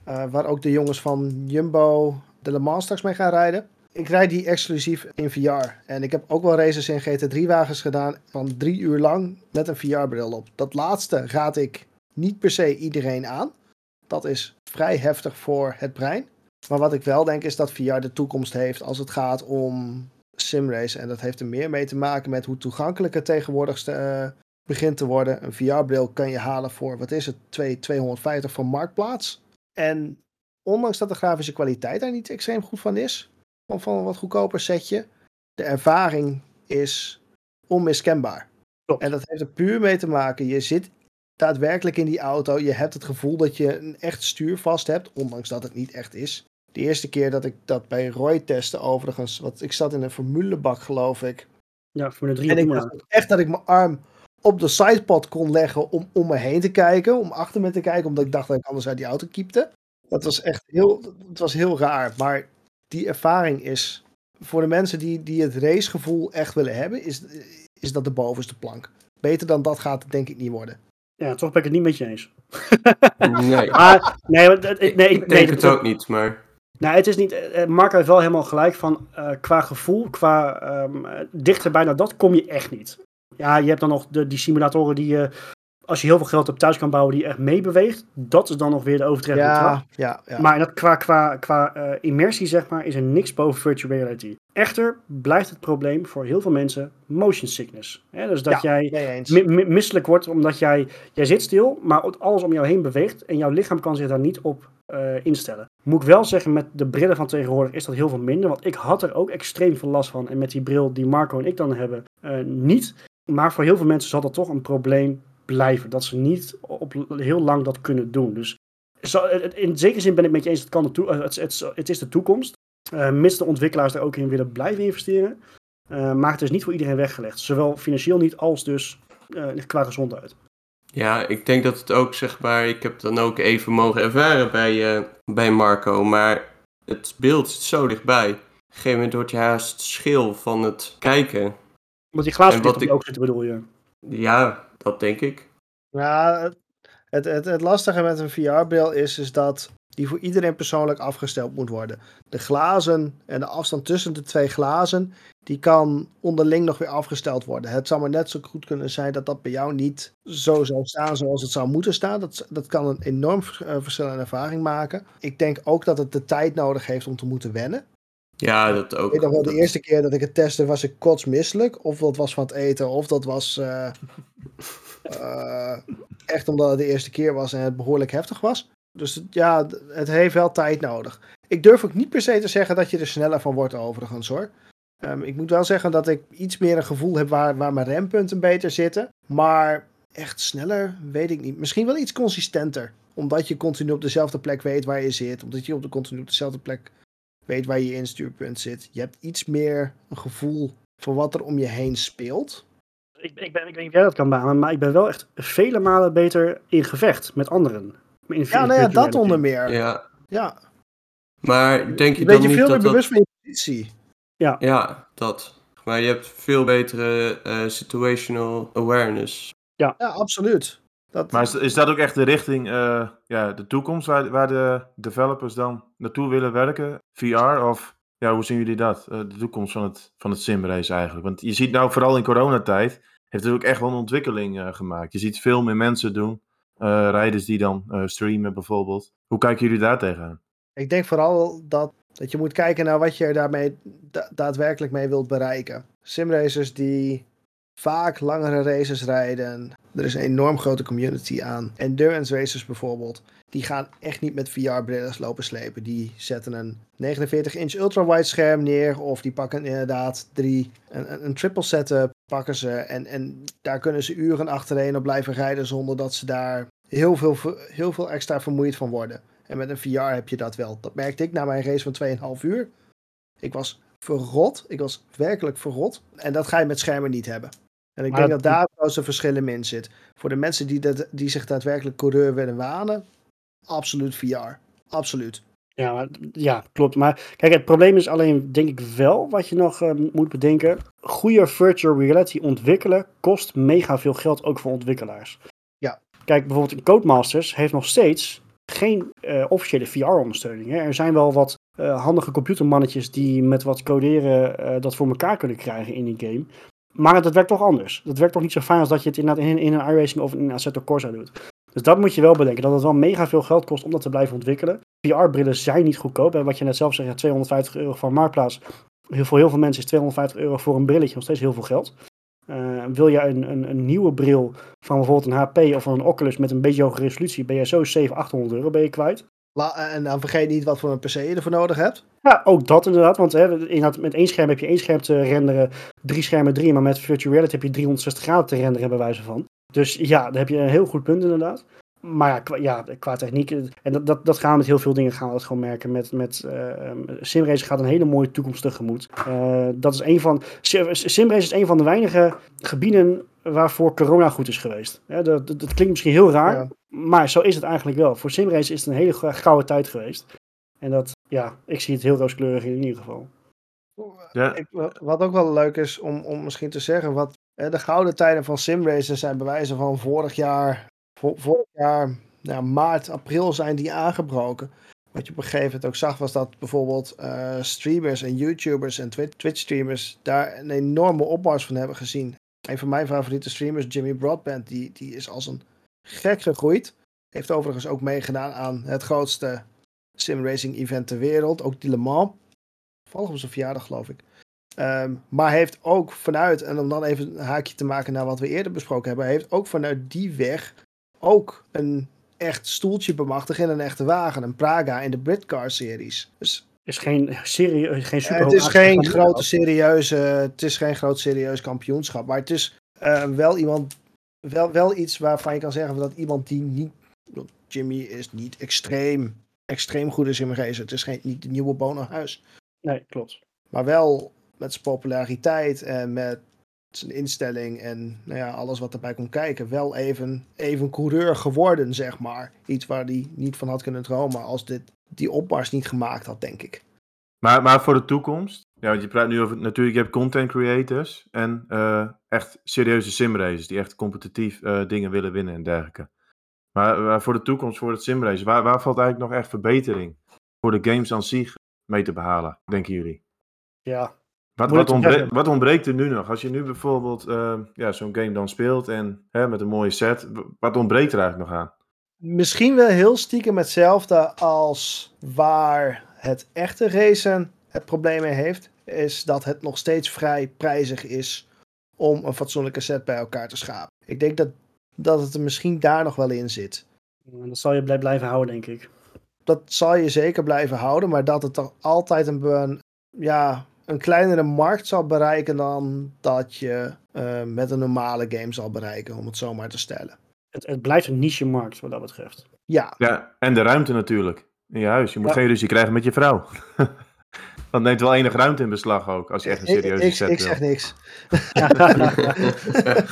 eh, waar ook de jongens van Jumbo de Le Mans straks mee gaan rijden. Ik rijd die exclusief in VR. En ik heb ook wel races in GT3-wagens gedaan van drie uur lang met een VR-bril op. Dat laatste raad ik niet per se iedereen aan. Dat is vrij heftig voor het brein. Maar wat ik wel denk is dat VR de toekomst heeft als het gaat om simrace. En dat heeft er meer mee te maken met hoe toegankelijk het tegenwoordig eh, begint te worden. Een VR-bril kan je halen voor, wat is het, 2, 250 van Marktplaats. En ondanks dat de grafische kwaliteit daar niet extreem goed van is, van, van een wat goedkoper setje, de ervaring is onmiskenbaar.
Klopt.
En dat heeft er puur mee te maken. Je zit daadwerkelijk in die auto. Je hebt het gevoel dat je een echt stuur vast hebt, ondanks dat het niet echt is. De eerste keer dat ik dat bij Roy testte, overigens, want ik zat in een formulebak, geloof ik.
Ja, voor de drie
En ik dacht echt dat ik mijn arm op de sidepod kon leggen om om me heen te kijken, om achter me te kijken, omdat ik dacht dat ik anders uit die auto kiepte. Dat was echt heel, het was heel raar. Maar die ervaring is, voor de mensen die, die het racegevoel echt willen hebben, is, is dat de bovenste plank. Beter dan dat gaat het denk ik niet worden.
Ja, toch ben ik het niet met je eens.
Nee,
Maar, nee,
ik,
nee,
ik
nee,
denk
dat-
het ook niet, maar
Nou, het is niet. eh, Marco heeft wel helemaal gelijk van eh, qua gevoel, qua ehm, eh, dichterbij naar dat kom je echt niet. Ja, je hebt dan nog de, die simulatoren die je, als je heel veel geld op thuis kan bouwen, die echt meebeweegt. Dat is dan nog weer de overtreffende trap.
Ja, ja, ja.
Maar dat qua, qua, qua eh, immersie, zeg maar, is er niks boven virtual reality. Echter blijft het probleem voor heel veel mensen motion sickness. Dus dat jij misselijk wordt omdat jij, jij zit stil, maar alles om jou heen beweegt en jouw lichaam kan zich daar niet op eh, instellen. Moet ik wel zeggen, met de brillen van tegenwoordig is dat heel veel minder, want ik had er ook extreem veel last van en met die bril die Marco en ik dan hebben, eh, niet. Maar voor heel veel mensen zal dat toch een probleem blijven, dat ze niet op heel lang dat kunnen doen. Dus het- in zekere zin ben ik met je eens, het, kan de eh, het, het, het is de toekomst, Eh mits de ontwikkelaars er ook in willen blijven investeren. Eh maar het is niet voor iedereen weggelegd, zowel financieel niet als dus eh, qua gezondheid.
Ja, ik denk dat het ook, zeg maar, ik heb dan ook even mogen ervaren bij, eh, bij Marco, maar het beeld zit zo dichtbij. Op een gegeven moment wordt je haast schil van het kijken.
Omdat die glazen
En
dicht op je
ik-
oog zitten, bedoel je?
Ja, dat denk ik.
Ja, het, het, het, het lastige met een VR-bril is, is dat die voor iedereen persoonlijk afgesteld moet worden. De glazen en de afstand tussen de twee glazen, die kan onderling nog weer afgesteld worden. Het zou maar net zo goed kunnen zijn dat dat bij jou niet zo zou staan zoals het zou moeten staan. Dat, dat kan een enorm eh, verschil in ervaring maken. Ik denk ook dat het de tijd nodig heeft om te moeten wennen.
Ja, dat ook.
Ik weet nog wel, de
Dat-
eerste keer dat ik het testte was ik kotsmisselijk. Of dat was van het eten, of dat was eh, eh, echt omdat het de eerste keer was en het behoorlijk heftig was. Dus ja, het heeft wel tijd nodig. Ik durf ook niet per se te zeggen dat je er sneller van wordt overigens hoor. Ehm, ik moet wel zeggen dat ik iets meer een gevoel heb waar, waar mijn rempunten beter zitten. Maar echt sneller weet ik niet. Misschien wel iets consistenter. Omdat je continu op dezelfde plek weet waar je zit. Omdat je op de continu op dezelfde plek weet waar je instuurpunt zit. Je hebt iets meer een gevoel voor wat er om je heen speelt.
Ik, ik, ben, ik weet niet of jij dat kan beamen, maar ik ben wel echt vele malen beter in gevecht met anderen.
Ja, nou ja, dat onder meer. Ja,
Ja, maar denk je
je
dan
bent je
niet
veel meer
dat dat...
bewust van je positie.
Ja, dat. Maar je hebt veel betere eh, situational awareness.
Ja, absoluut. Dat,
Maar is, is dat ook echt de richting, eh, ja, de toekomst waar, waar de developers dan naartoe willen werken? VR of ja, hoe zien jullie dat? Eh, de toekomst van het, van het simrace eigenlijk. Want je ziet nou vooral in coronatijd, heeft het ook echt wel een ontwikkeling eh, gemaakt. Je ziet veel meer mensen doen. Eh, rijders die dan eh, streamen bijvoorbeeld. Hoe kijken jullie daar tegenaan?
Ik denk vooral dat, dat je moet kijken naar wat je daarmee da- daadwerkelijk mee wilt bereiken. Simracers die vaak langere races rijden. Er is een enorm grote community aan. Endurance racers bijvoorbeeld. Die gaan echt niet met VR-brillen lopen slepen. Die zetten een 49-inch ultra-wide scherm neer. Of die pakken inderdaad drie, een, een, een triple setup pakken ze. En, en daar kunnen ze uren achtereen op blijven rijden. Zonder dat ze daar heel veel, heel veel extra vermoeid van worden. En met een VR heb je dat wel. Dat merkte ik na mijn race van 2,5 uur. Ik was verrot. Ik was werkelijk verrot. En dat ga je met schermen niet hebben. En ik
Maar
denk
dat-
dat daar het grootste verschil in zit. Voor de mensen die, dat, die zich daadwerkelijk coureur willen wanen, absoluut VR. Absoluut.
Ja, maar, ja, klopt. Maar kijk, het probleem is alleen, denk ik wel, wat je nog eh, moet bedenken. Goede virtual reality ontwikkelen kost mega veel geld, ook voor ontwikkelaars. Kijk, bijvoorbeeld Codemasters heeft nog steeds geen eh, officiële VR-ondersteuning. Er zijn wel wat eh, handige computermannetjes die met wat coderen eh, dat voor elkaar kunnen krijgen in die game. Maar dat werkt toch anders. Dat werkt toch niet zo fijn als dat je het inderdaad in, in een iRacing of in een Assetto Corsa doet. Dus dat moet je wel bedenken, dat het wel mega veel geld kost om dat te blijven ontwikkelen. VR-brillen zijn niet goedkoop. En wat je net zelf zegt, ja, 250 euro een marktplaats. Voor heel veel mensen is 250 euro voor een brilletje nog steeds heel veel geld. Eh, wil je een, een, een nieuwe bril van bijvoorbeeld een HP of een Oculus met een beetje hogere resolutie, ben je zo 700, 800 euro ben je kwijt.
La- en dan vergeet niet wat voor een PC je ervoor nodig hebt.
Ja, ook dat inderdaad. Want hè, inderdaad, met één scherm heb je één scherm te renderen, drie schermen drie. Maar met virtual reality heb je 360 graden te renderen bij wijze van. Dus ja, daar heb je een heel goed punt inderdaad. Maar ja, qua, ja, qua techniek, eh, en dat, dat, dat gaan we met heel veel dingen gaan we dat gewoon merken. Met, met eh, Simrace gaat een hele mooie toekomst tegemoet. Eh, dat is een van, Sim- Simrace is een van de weinige gebieden waarvoor corona goed is geweest. Hè, dat, dat, dat klinkt misschien heel raar,
Ja.
maar zo is het eigenlijk wel. Voor Simrace is het een hele gou- gouden tijd geweest. En dat, ja, ik zie het heel rooskleurig in ieder geval.
Ja,
Ik, wat ook wel leuk is om, om misschien te zeggen, wat de gouden tijden van simracers zijn bewijzen van vorig jaar, vo- vorig jaar, nou, maart, april zijn die aangebroken. Wat je op een gegeven moment ook zag was dat bijvoorbeeld eh, streamers en YouTubers en Twitch, Twitch streamers daar een enorme opmars van hebben gezien. Een van mijn favoriete streamers, Jimmy Broadband, die, die is als een gek gegroeid. Heeft overigens ook meegedaan aan het grootste simracing event ter wereld, ook die Le Mans. Op zijn verjaardag, geloof ik. Ehm, maar heeft ook vanuit, en om dan even een haakje te maken naar wat we eerder besproken hebben, heeft ook vanuit die weg ook een echt stoeltje bemachtigd in een echte wagen. Een Praga in de Britcar-series. Dus
Is geen, serie, geen super
het is geen grote serieuze, het is geen groot serieus kampioenschap. Maar het is eh, wel iemand, wel, wel iets waarvan je kan zeggen dat iemand die niet, Jimmy is niet extreem, extreem goed is in mijn race. Het is geen, niet de nieuwe Bono Huis.
Nee, klopt.
Maar wel met zijn populariteit en met zijn instelling en nou ja, alles wat erbij komt kijken. Wel even, even coureur geworden, zeg maar. Iets waar hij niet van had kunnen dromen als dit die opmars niet gemaakt had, denk ik.
Maar, maar voor de toekomst? Ja, want je praat nu over, natuurlijk, je hebt content creators en eh, echt serieuze simracers die echt competitief eh, dingen willen winnen en dergelijke. Maar, maar voor de toekomst, voor het simrace, waar, waar valt eigenlijk nog echt verbetering voor de games aan zich mee te behalen, denken jullie?
Ja,
Wat, ontbreekt, wat ontbreekt er nu nog? Als je nu bijvoorbeeld eh, ja, zo'n game dan speelt en hè, met een mooie set, wat ontbreekt er eigenlijk nog aan?
Misschien wel heel stiekem hetzelfde als waar het echte racen het probleem mee heeft. Is dat het nog steeds vrij prijzig is om een fatsoenlijke set bij elkaar te schapen. Ik denk dat, dat het er misschien daar nog wel in zit.
en dat zal je blij- blijven houden, denk ik.
dat zal je zeker blijven houden, maar dat het toch altijd een, een, ja, een kleinere markt zal bereiken dan dat je eh, met een normale game zal bereiken, om het zo maar te stellen.
Het, het blijft een niche-markt wat dat betreft.
Ja,
Ja, en de ruimte natuurlijk in je huis. Je moet
Ja.
geen ruzie krijgen met je vrouw. Dat neemt wel enig ruimte in beslag ook, als je echt een
ik,
serieuze
ik,
set
ik
wil.
zeg niks.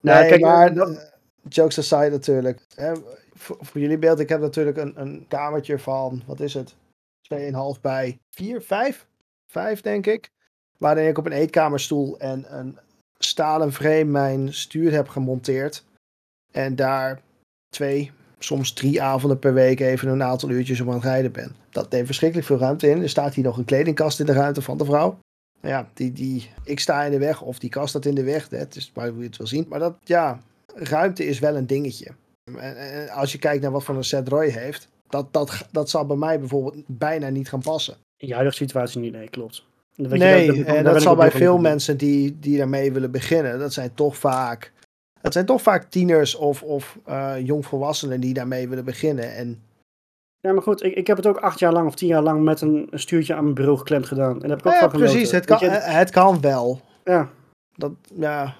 Nou,
nee,
kijk,
maar
dat-
eh, jokes aside natuurlijk. Hè, voor, voor jullie beeld, ik heb natuurlijk een, een kamertje van, wat is het? 2,5 bij 4, 5? 5 denk ik. Waarin ik op een eetkamerstoel en een stalen frame mijn stuur heb gemonteerd. En daar twee soms drie avonden per week even een aantal uurtjes op aan het rijden ben. Dat neemt verschrikkelijk veel ruimte in. Er staat hier nog een kledingkast in de ruimte van de vrouw. Ja, die, die, ik sta in de weg of die kast staat in de weg. Het is maar je het wil zien. Maar dat, ja, ruimte is wel een dingetje. En als je kijkt naar wat voor een set Roy heeft, dat, dat, dat zal bij mij bijvoorbeeld bijna niet gaan passen.
In je huidige situatie niet, nee, klopt. Dat weet je,
Nee,
daar- daar- daar
en dat zal bij veel mensen die, die daarmee willen beginnen, dat zijn toch vaak, dat zijn toch vaak tieners of, of eh, jongvolwassenen die daarmee willen beginnen. En
Ja, maar goed, ik, ik heb het ook acht jaar lang of tien jaar lang met een, een stuurtje aan mijn bureau geklemd gedaan. En heb ik ook
ja,
van genoten.
precies, het kan,
je,
het kan wel.
ja,
Dat, ja,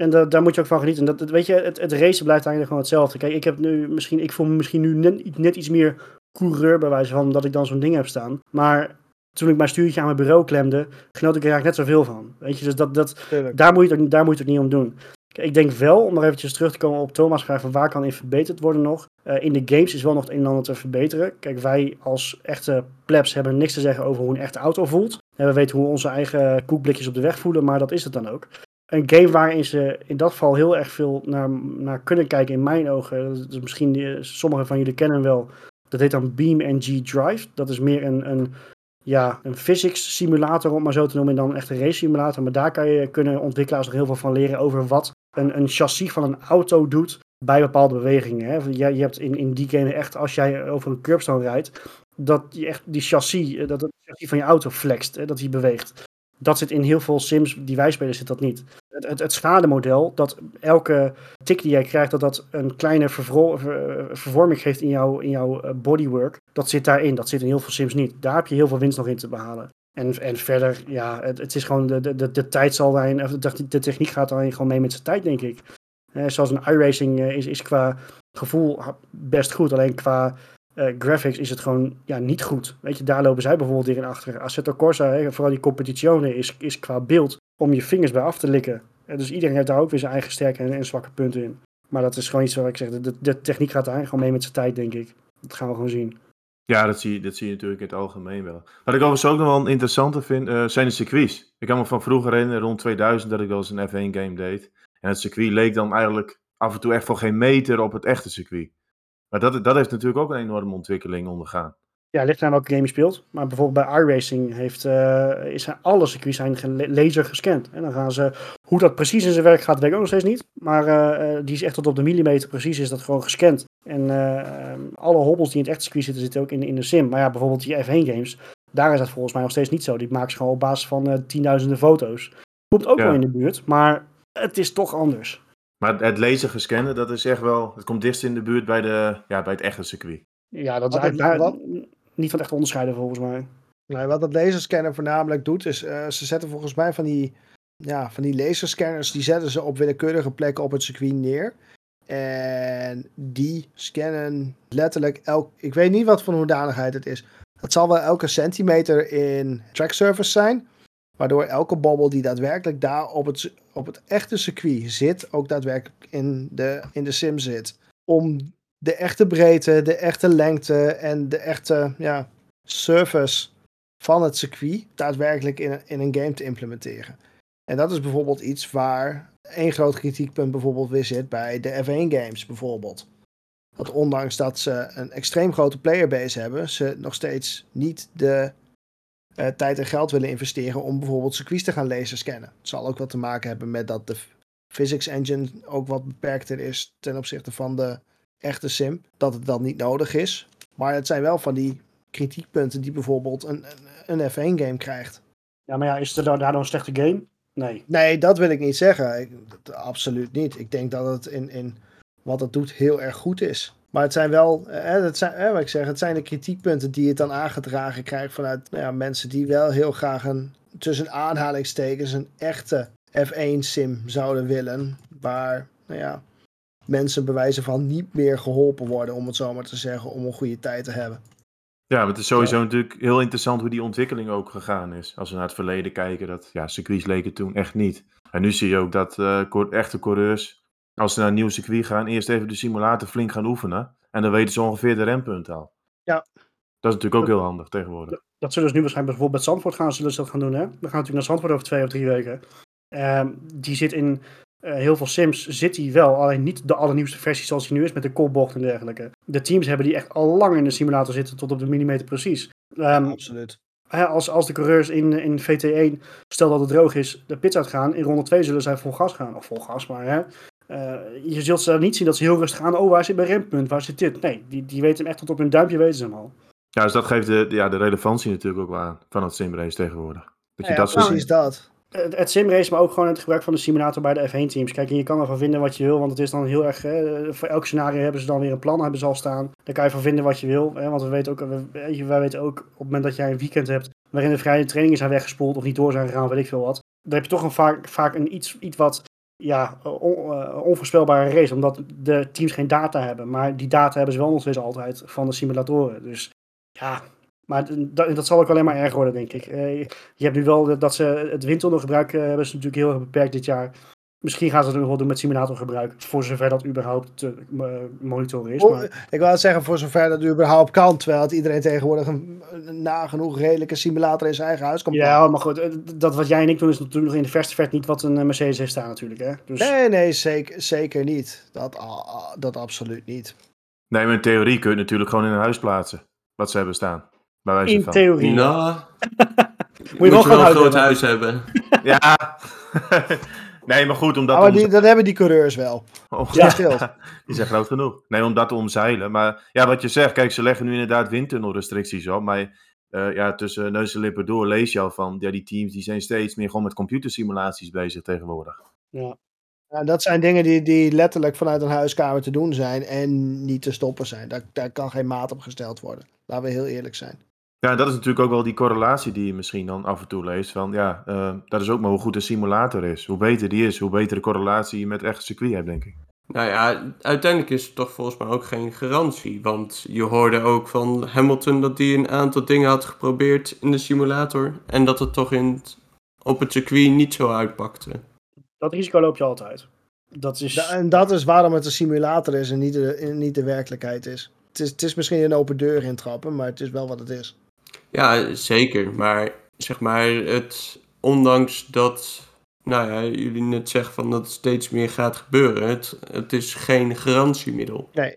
en da- daar moet je ook van genieten. Dat, dat- weet je, het, het racen blijft eigenlijk gewoon hetzelfde. Kijk, ik heb nu misschien, ik voel me misschien nu net, net iets meer coureur bij wijze van dat ik dan zo'n ding heb staan. Maar toen ik mijn stuurtje aan mijn bureau klemde, genoot ik er eigenlijk net zoveel van. Weet je, dus dat, dat,
tuurlijk.
daar moet, je het, ook- daar moet je het niet om doen. Kijk, ik denk wel, om nog eventjes terug te komen op Thomas' vraag van waar kan in verbeterd worden nog. Eh, in de games is wel nog het een en ander te verbeteren. Kijk, wij als echte plebs hebben niks te zeggen over hoe een echte auto voelt. En we weten hoe onze eigen koekblikjes op de weg voelen, maar dat is het dan ook. Een game waarin ze in dat geval heel erg veel naar, naar kunnen kijken, in mijn ogen. Dat is misschien, die, sommigen van jullie kennen wel. Dat heet dan Beam NG Drive. Dat is meer een, een, ja, een physics simulator, om het maar zo te noemen, dan een echte race simulator. Maar daar kan je, kunnen ontwikkelaars nog heel veel van leren over wat een, een chassis van een auto doet bij bepaalde bewegingen. Hè. Je, je hebt in, in die game echt, als jij over een curbstone rijdt, dat je echt die chassis, eh, dat het chassis van je auto flext, hè, dat die beweegt. Dat zit in heel veel sims die wij spelen, zit dat niet. Het, het, het schademodel, dat elke tik die jij krijgt, dat dat een kleine vervorming geeft in, jou, in jouw eh, bodywork, dat zit daarin. Dat zit in heel veel sims niet. Daar heb je heel veel winst nog in te behalen. En, en verder, ja, het, het is gewoon, de, de, de, de tijd zal daarin, of de, de techniek gaat daarin gewoon mee met zijn tijd, denk ik. Eh, zoals een iRacing eh, is, is qua gevoel best goed, alleen qua eh, graphics is het gewoon ja, niet goed. Weet je, daar lopen zij bijvoorbeeld in achter. Assetto Corsa, hè, vooral die competitionen, is, is qua beeld om je vingers bij af te likken. Eh, dus iedereen heeft daar ook weer zijn eigen sterke en, zwakke punten in. Maar dat is gewoon iets waar ik zeg, de, techniek gaat daar gewoon mee met zijn tijd, denk ik. Dat gaan we gewoon zien.
Ja, dat zie, dat zie je natuurlijk in het algemeen wel. Wat ik overigens ook nog wel een interessante vind, eh, zijn de circuits. Ik kan me van vroeger herinneren, rond 2000, dat ik wel eens een F1-game deed. En het circuit leek dan eigenlijk af en toe echt voor geen meter op het echte circuit. Maar dat, dat heeft natuurlijk ook een enorme ontwikkeling ondergaan.
Ja, ligt aan welke game je speelt. Maar bijvoorbeeld bij iRacing heeft, eh, is er alle circuits zijn laser gescand. En dan gaan ze, hoe dat precies in zijn werk gaat, weet ik ook nog steeds niet. Maar eh, eh, die is echt tot op de millimeter precies, is dat gewoon gescand. En eh, ehm, alle hobbels die in het echte circuit zitten, zitten ook in, in de sim. Maar ja, bijvoorbeeld die F1 games, daar is dat volgens mij nog steeds niet zo. Die maken ze gewoon op basis van tienduizenden foto's. Komt ook
Ja.
wel in de buurt, maar het is toch anders.
Maar het laser gescannen, dat is echt wel, het komt dichtst in de buurt bij, de, ja, bij het echte circuit.
Ja, dat is eigenlijk
wat-
niet van echt onderscheiden volgens mij.
Nou, wat dat laserscanner voornamelijk doet, is eh, ze zetten volgens mij van die, ja, van die laserscanners, die zetten ze op willekeurige plekken op het circuit neer. En die scannen letterlijk elk, ik weet niet wat voor hoedanigheid het is. Het zal wel elke centimeter in track surface zijn, waardoor elke bobbel die daadwerkelijk daar op het, op het echte circuit zit, ook daadwerkelijk in de, in de sim zit. Om de echte breedte, de echte lengte en de echte ja, surface van het circuit daadwerkelijk in in een game te implementeren. En dat is bijvoorbeeld iets waar één groot kritiekpunt bijvoorbeeld weer zit bij de F1 games bijvoorbeeld. Dat ondanks dat ze een extreem grote playerbase hebben, ze nog steeds niet de eh, tijd en geld willen investeren om bijvoorbeeld circuits te gaan laser scannen. Het zal ook wat te maken hebben met dat de physics engine ook wat beperkter is ten opzichte van de echte sim. Dat het dan niet nodig is. Maar het zijn wel van die kritiekpunten die bijvoorbeeld een, een, een F1-game krijgt.
Ja, maar ja, is het daardoor een slechte game? Nee.
Nee, dat wil ik niet zeggen. Ik, dat- absoluut niet. Ik denk dat het in, in wat het doet heel erg goed is. Maar het zijn wel, hè, het zijn, hè, wat ik zeg, het zijn de kritiekpunten die het dan aangedragen krijgt vanuit nou ja, mensen die wel heel graag een, tussen aanhalingstekens, een echte F1-sim zouden willen. Waar, nou ja, mensen bewijzen van niet meer geholpen worden, om het zo maar te zeggen, om een goede tijd te hebben.
Ja, maar het is sowieso natuurlijk heel interessant hoe die ontwikkeling ook gegaan is. Als we naar het verleden kijken, dat ja, circuits leken toen echt niet. En nu zie je ook dat eh, echte coureurs, als ze naar een nieuw circuit gaan, eerst even de simulator flink gaan oefenen. En dan weten ze ongeveer de rempunten al.
Ja.
Dat is natuurlijk ook heel handig tegenwoordig.
Dat zullen ze nu waarschijnlijk bijvoorbeeld bij Zandvoort gaan, zullen ze dat gaan doen. Hè? We gaan natuurlijk naar Zandvoort over twee of drie weken. Ehm, die zit in eh, heel veel sims zit hij wel, alleen niet de allernieuwste versie zoals hij nu is met de kopbocht en dergelijke. De teams hebben die echt al lang in de simulator zitten tot op de millimeter precies. Ehm,
Absoluut.
als, als de coureurs in, in VT1, stel dat het droog is, de pits uitgaan, in ronde 2 zullen zij vol gas gaan. Of vol gas, maar hè. Eh, je zult ze niet zien dat ze heel rustig gaan. Oh, waar zit mijn rempunt? Waar zit dit? Nee, die, die weten hem echt tot op hun duimpje, weten ze hem al.
Ja, dus dat geeft de, ja, de relevantie natuurlijk ook wel aan van het simrace tegenwoordig. Dat je
Ja,
dat soort
precies dat.
Het, het simrace, maar ook gewoon het gebruik van de simulator bij de F1-teams. Kijk, je kan ervan vinden wat je wil, want het is dan heel erg... eh, voor elk scenario hebben ze dan weer een plan, hebben ze al staan. Daar kan je van vinden wat je wil, hè, want we weten ook, we- wij weten ook op het moment dat jij een weekend hebt waarin de vrije trainingen zijn weggespoeld of niet door zijn gegaan, weet ik veel wat. Dan heb je toch een vaak, vaak een iets, iets wat ja, on- eh, onvoorspelbare race, omdat de teams geen data hebben. Maar die data hebben ze wel nog steeds altijd van de simulatoren. Dus ja, maar dat, dat zal ook alleen maar erger worden, denk ik. Eh, je hebt nu wel dat ze het windtunnelgebruik eh, hebben ze natuurlijk heel erg beperkt dit jaar. Misschien gaan ze het nog wel doen met simulatorgebruik, voor zover dat überhaupt te eh, monitoren is.
Oh,
Maar,
Ik wou het zeggen, voor zover dat überhaupt kan, terwijl het iedereen tegenwoordig een, een nagenoeg redelijke simulator in zijn eigen huis kan
ja, maar goed, eh, dat wat jij en ik doen is natuurlijk nog in de verste verte niet wat een eh, Mercedes heeft staan natuurlijk. Hè? Dus,
Nee, nee, zeker, zeker niet. Dat, ah, dat absoluut niet.
Nee, maar in theorie kun je het natuurlijk gewoon in een huis plaatsen. Wat ze hebben staan. Bij wijze
in
van.
theorie.
Nou,
Moet
moet je
wel
wel een groot huis hebben.
Ja. nee, maar goed, omdat...
Ah, maar die, dat hebben die coureurs wel.
Oh,
Ja.
die zijn groot genoeg. Nee, om dat te omzeilen. Maar ja, wat je zegt, kijk, ze leggen nu inderdaad windtunnelrestricties op. Maar eh, ja, tussen neus en lippen door lees je al van, ja, die teams die zijn steeds meer gewoon met computersimulaties bezig tegenwoordig.
Ja.
Ja, dat zijn dingen die, die letterlijk vanuit een huiskamer te doen zijn en niet te stoppen zijn. Daar, daar kan geen maat op gesteld worden. Laten we heel eerlijk zijn.
Ja, dat is natuurlijk ook wel die correlatie die je misschien dan af en toe leest. Van ja, eh, dat is ook maar hoe goed de simulator is. Hoe beter die is, hoe betere correlatie je met echt circuit hebt, denk ik.
Nou ja, uiteindelijk is het toch volgens mij ook geen garantie. Want je hoorde ook van Hamilton dat hij een aantal dingen had geprobeerd in de simulator. En dat het toch in het- op het circuit niet zo uitpakte.
Dat risico loop je altijd. Dat is...
Da- en dat is waarom het een simulator is en niet de, niet de werkelijkheid is. Het, is. het is misschien een open deur intrappen, maar het is wel wat het is.
Ja, zeker. Maar zeg maar, het, ondanks dat nou ja, jullie net zeggen van dat het steeds meer gaat gebeuren, het, het is geen garantiemiddel.
Nee,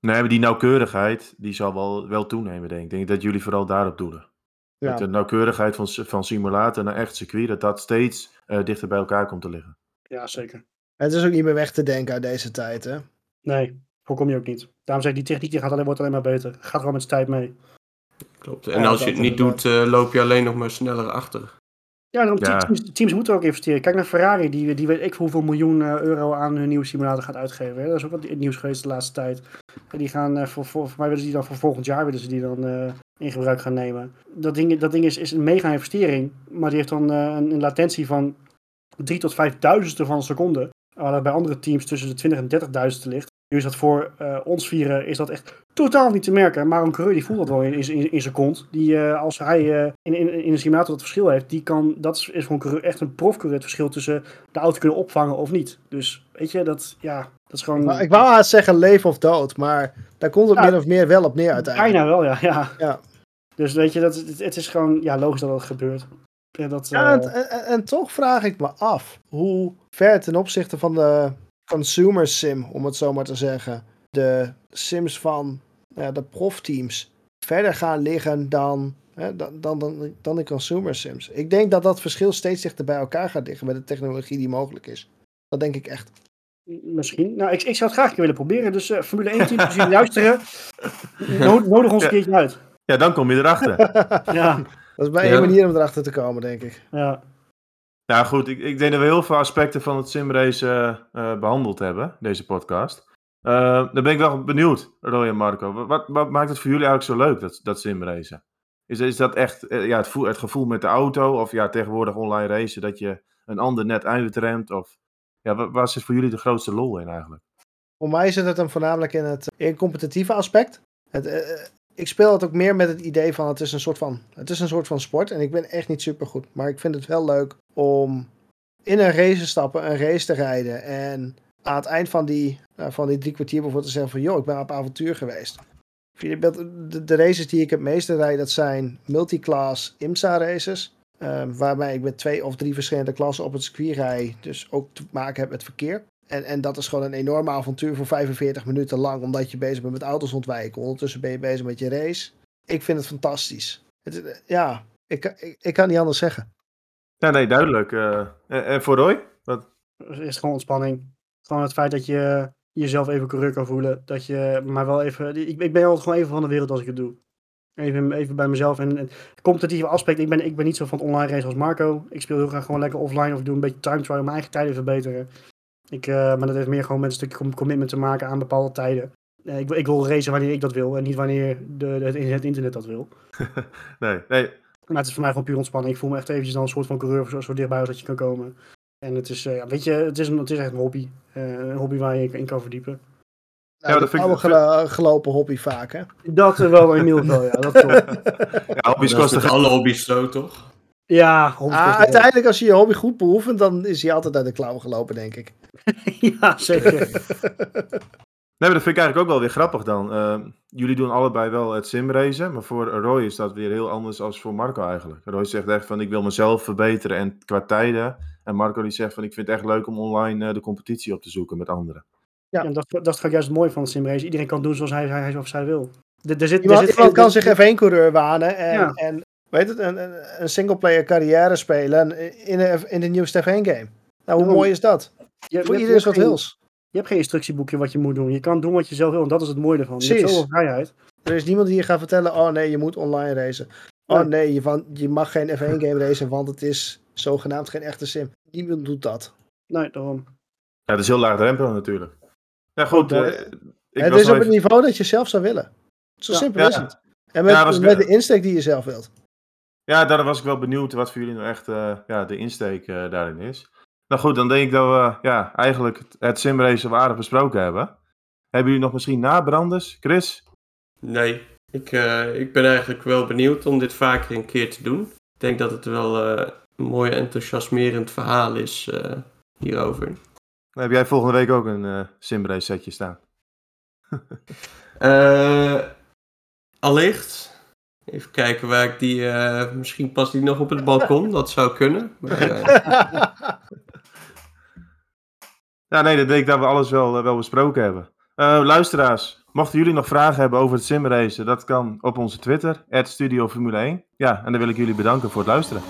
Nee, maar die nauwkeurigheid, die zal wel, wel toenemen, denk ik. Ik denk dat jullie vooral daarop doelen.
ja.
Dat de nauwkeurigheid van, van simulator naar echt circuit, dat dat steeds eh, dichter bij elkaar komt te liggen.
Ja, zeker.
het is ook niet meer weg te denken uit deze tijd. Hè?
Nee, voorkom je ook niet. Daarom zeg ik, die techniek die gaat alleen, wordt alleen maar beter. Gaat gewoon met zijn tijd mee.
Klopt. En als je het niet doet, eh, loop je alleen nog maar sneller achter.
Ja, daarom
Ja.
Teams, teams moeten ook investeren. Kijk naar Ferrari, die, die weet ik hoeveel miljoen eh, euro aan hun nieuwe simulator gaat uitgeven. Hè. Dat is ook wat het nieuws geweest de laatste tijd. En die gaan eh, voor, voor, voor mij willen ze die dan voor volgend jaar willen ze die dan eh, in gebruik gaan nemen. Dat ding, dat ding is, is een mega investering, maar die heeft dan eh, een, een latentie van 3 tot 5 duizendste van een seconde. Waar dat bij andere teams tussen de 20 en 30.000 ligt. Nu is dat voor eh, ons vieren is dat echt totaal niet te merken. Maar een coureur die voelt dat wel in, in, in zijn kont. Die, eh, als hij eh, in, in, in een simulator dat verschil heeft, die kan, dat is, is voor een coureur echt een profcoureur het verschil tussen de auto kunnen opvangen of niet. Dus weet je, dat, ja, dat is gewoon
Maar ik wou haast zeggen leven of dood, maar daar komt het
Ja.
min of meer wel op neer uiteindelijk.
bijna wel, ja. ja.
Ja.
Dus weet je, dat, het, het is gewoon ja, logisch dat dat gebeurt. Ja, dat,
Ja, en, en, en toch vraag ik me af hoe ver ten opzichte van de consumer sim, om het zo maar te zeggen, de sims van ja, de profteams verder gaan liggen dan, hè, dan, dan, dan, dan de consumer sims. Ik denk dat dat verschil steeds dichter bij elkaar gaat liggen met de technologie die mogelijk is. Dat denk ik echt.
Misschien. Nou, ik, ik zou het graag een keer willen proberen. Dus eh, Formule 1 team, als jullie luisteren, no- nodig ons een keertje uit.
Ja, dan kom je erachter.
Ja,
Dat is bij
Ja.
één manier om erachter te komen, denk ik.
ja.
Nou goed, ik, ik denk dat we heel veel aspecten van het simrace eh, eh, behandeld hebben, deze podcast. Eh, dan ben ik wel benieuwd, Roy en Marco. Wat- Wat, wat maakt het voor jullie eigenlijk zo leuk, dat, dat simracen? Is, is dat echt ja, het, voel- het gevoel met de auto? Of ja, tegenwoordig online racen, dat je een ander net uitremt? Of ja, wa- waar zit voor jullie de grootste lol in eigenlijk?
Voor mij zit het hem voornamelijk in het competitieve aspect. Het, ik speel het ook meer met het idee van het is een soort van, het is een soort van sport. En ik ben echt niet super goed. Maar ik vind het wel leuk om in een race te stappen, een race te rijden. En aan het eind van die, nou, van die drie kwartier bijvoorbeeld te zeggen van... joh, ik ben op avontuur geweest. De races die ik het meeste rijd, dat zijn multiclass IMSA races. Ehm, waarbij ik met twee of drie verschillende klassen op het circuit rij. Dus ook te maken heb met verkeer. En, en dat is gewoon een enorm avontuur voor 45 minuten lang. Omdat je bezig bent met auto's ontwijken. Ondertussen ben je bezig met je race. Ik vind het fantastisch. Het, is- ja, ik, ik, ik kan niet anders zeggen.
Ja, nee, duidelijk. Eh, en, en voor Roy? Wat?
is gewoon ontspanning. Gewoon het feit dat je jezelf even coureur kan voelen. Dat je maar wel even. Ik, ik ben altijd gewoon even van de wereld als ik het doe. Even, even bij mezelf. En, en competitieve aspect. Ik ben, ik ben niet zo van het online race als Marco. Ik speel heel graag gewoon lekker offline. Of ik doe een beetje time trial om mijn eigen tijden te verbeteren. Ik, eh, maar dat heeft meer gewoon met een stukje com- commitment te maken aan bepaalde tijden. Eh, ik, wil- ik wil racen wanneer ik dat wil. En niet wanneer de, de, het internet dat wil.
Nee, nee.
Maar het is voor mij gewoon puur ontspanning. Ik voel me echt eventjes dan een soort van coureur zo, zo dichtbij als dat je kan komen. En het is, eh, ja, weet je, het is, een, het is echt een hobby. Eh, een hobby waar je in kan verdiepen.
Nou,
dat
dat
vind
oude gelopen hobby vaak, hè?
Dat wel, Emiel wel, ja, dat klopt.
Ja, hobby's kosten
alle hobby's zo, toch?
Ja,
Ah, uiteindelijk, als je je hobby goed beoefent, dan is hij altijd uit de klauwen gelopen, denk ik.
ja, zeker.
Nee, maar dat vind ik eigenlijk ook wel weer grappig dan. Eh, jullie doen allebei wel het simracen, maar voor Roy is dat weer heel anders dan voor Marco eigenlijk. Roy zegt echt van ik wil mezelf verbeteren en qua tijden. En Marco die zegt van ik vind het echt leuk om online eh, de competitie op te zoeken met anderen.
Ja.
En dat, dat is juist het mooie van het simrace. Iedereen kan doen zoals hij, hij, hij of zij wil. Er, er zit, er
Iemand,
zit
iemand
geen-
kan zich F1-coureur wanen en,
Ja.
en weet het, een, een, singleplayer carrière spelen in de, in de nieuwste F1-game. Nou, hoe
Daarom.
mooi is dat?
je-
Voor iedereen is wat wils.
Je hebt geen instructieboekje wat je moet doen. Je kan doen wat je zelf wil en dat is het mooie ervan. Je hebt
Precies.
zoveel vrijheid.
Er is niemand die je gaat vertellen, oh nee, je moet online racen. Oh
Nee.
je, van, je mag geen F1-game racen, want het is zogenaamd geen echte sim. Niemand doet dat.
Nee, daarom.
Ja, dat is heel laagdrempelig natuurlijk. Ja goed, eh, ik
het
was
is op het niveau dat je zelf zou willen. Zo
Ja.
simpel
Ja.
is het. En met,
Ja, was-
met de insteek die je zelf wilt.
Ja, daarom was ik wel benieuwd wat voor jullie nou echt eh, ja, de insteek eh, daarin is. Nou goed, dan denk ik dat we ja, eigenlijk het, het simracen waardig besproken hebben. Hebben jullie nog misschien nabranders? Chris?
Nee, ik, eh, ik ben eigenlijk wel benieuwd om dit vaker een keer te doen. Ik denk dat het wel een mooi enthousiasmerend verhaal is hierover.
Heb jij volgende week ook een simrace setje staan.
Eh allicht. Even kijken waar ik die... eh, misschien past die nog op het balkon. Dat zou kunnen. Eh,
Ja, nee, dan denk ik dat we alles wel, eh, wel besproken hebben. Luisteraars, mochten jullie nog vragen hebben over het simracen, dat kan op onze Twitter, Studio Formule 1. Ja, en dan wil ik jullie bedanken voor het luisteren.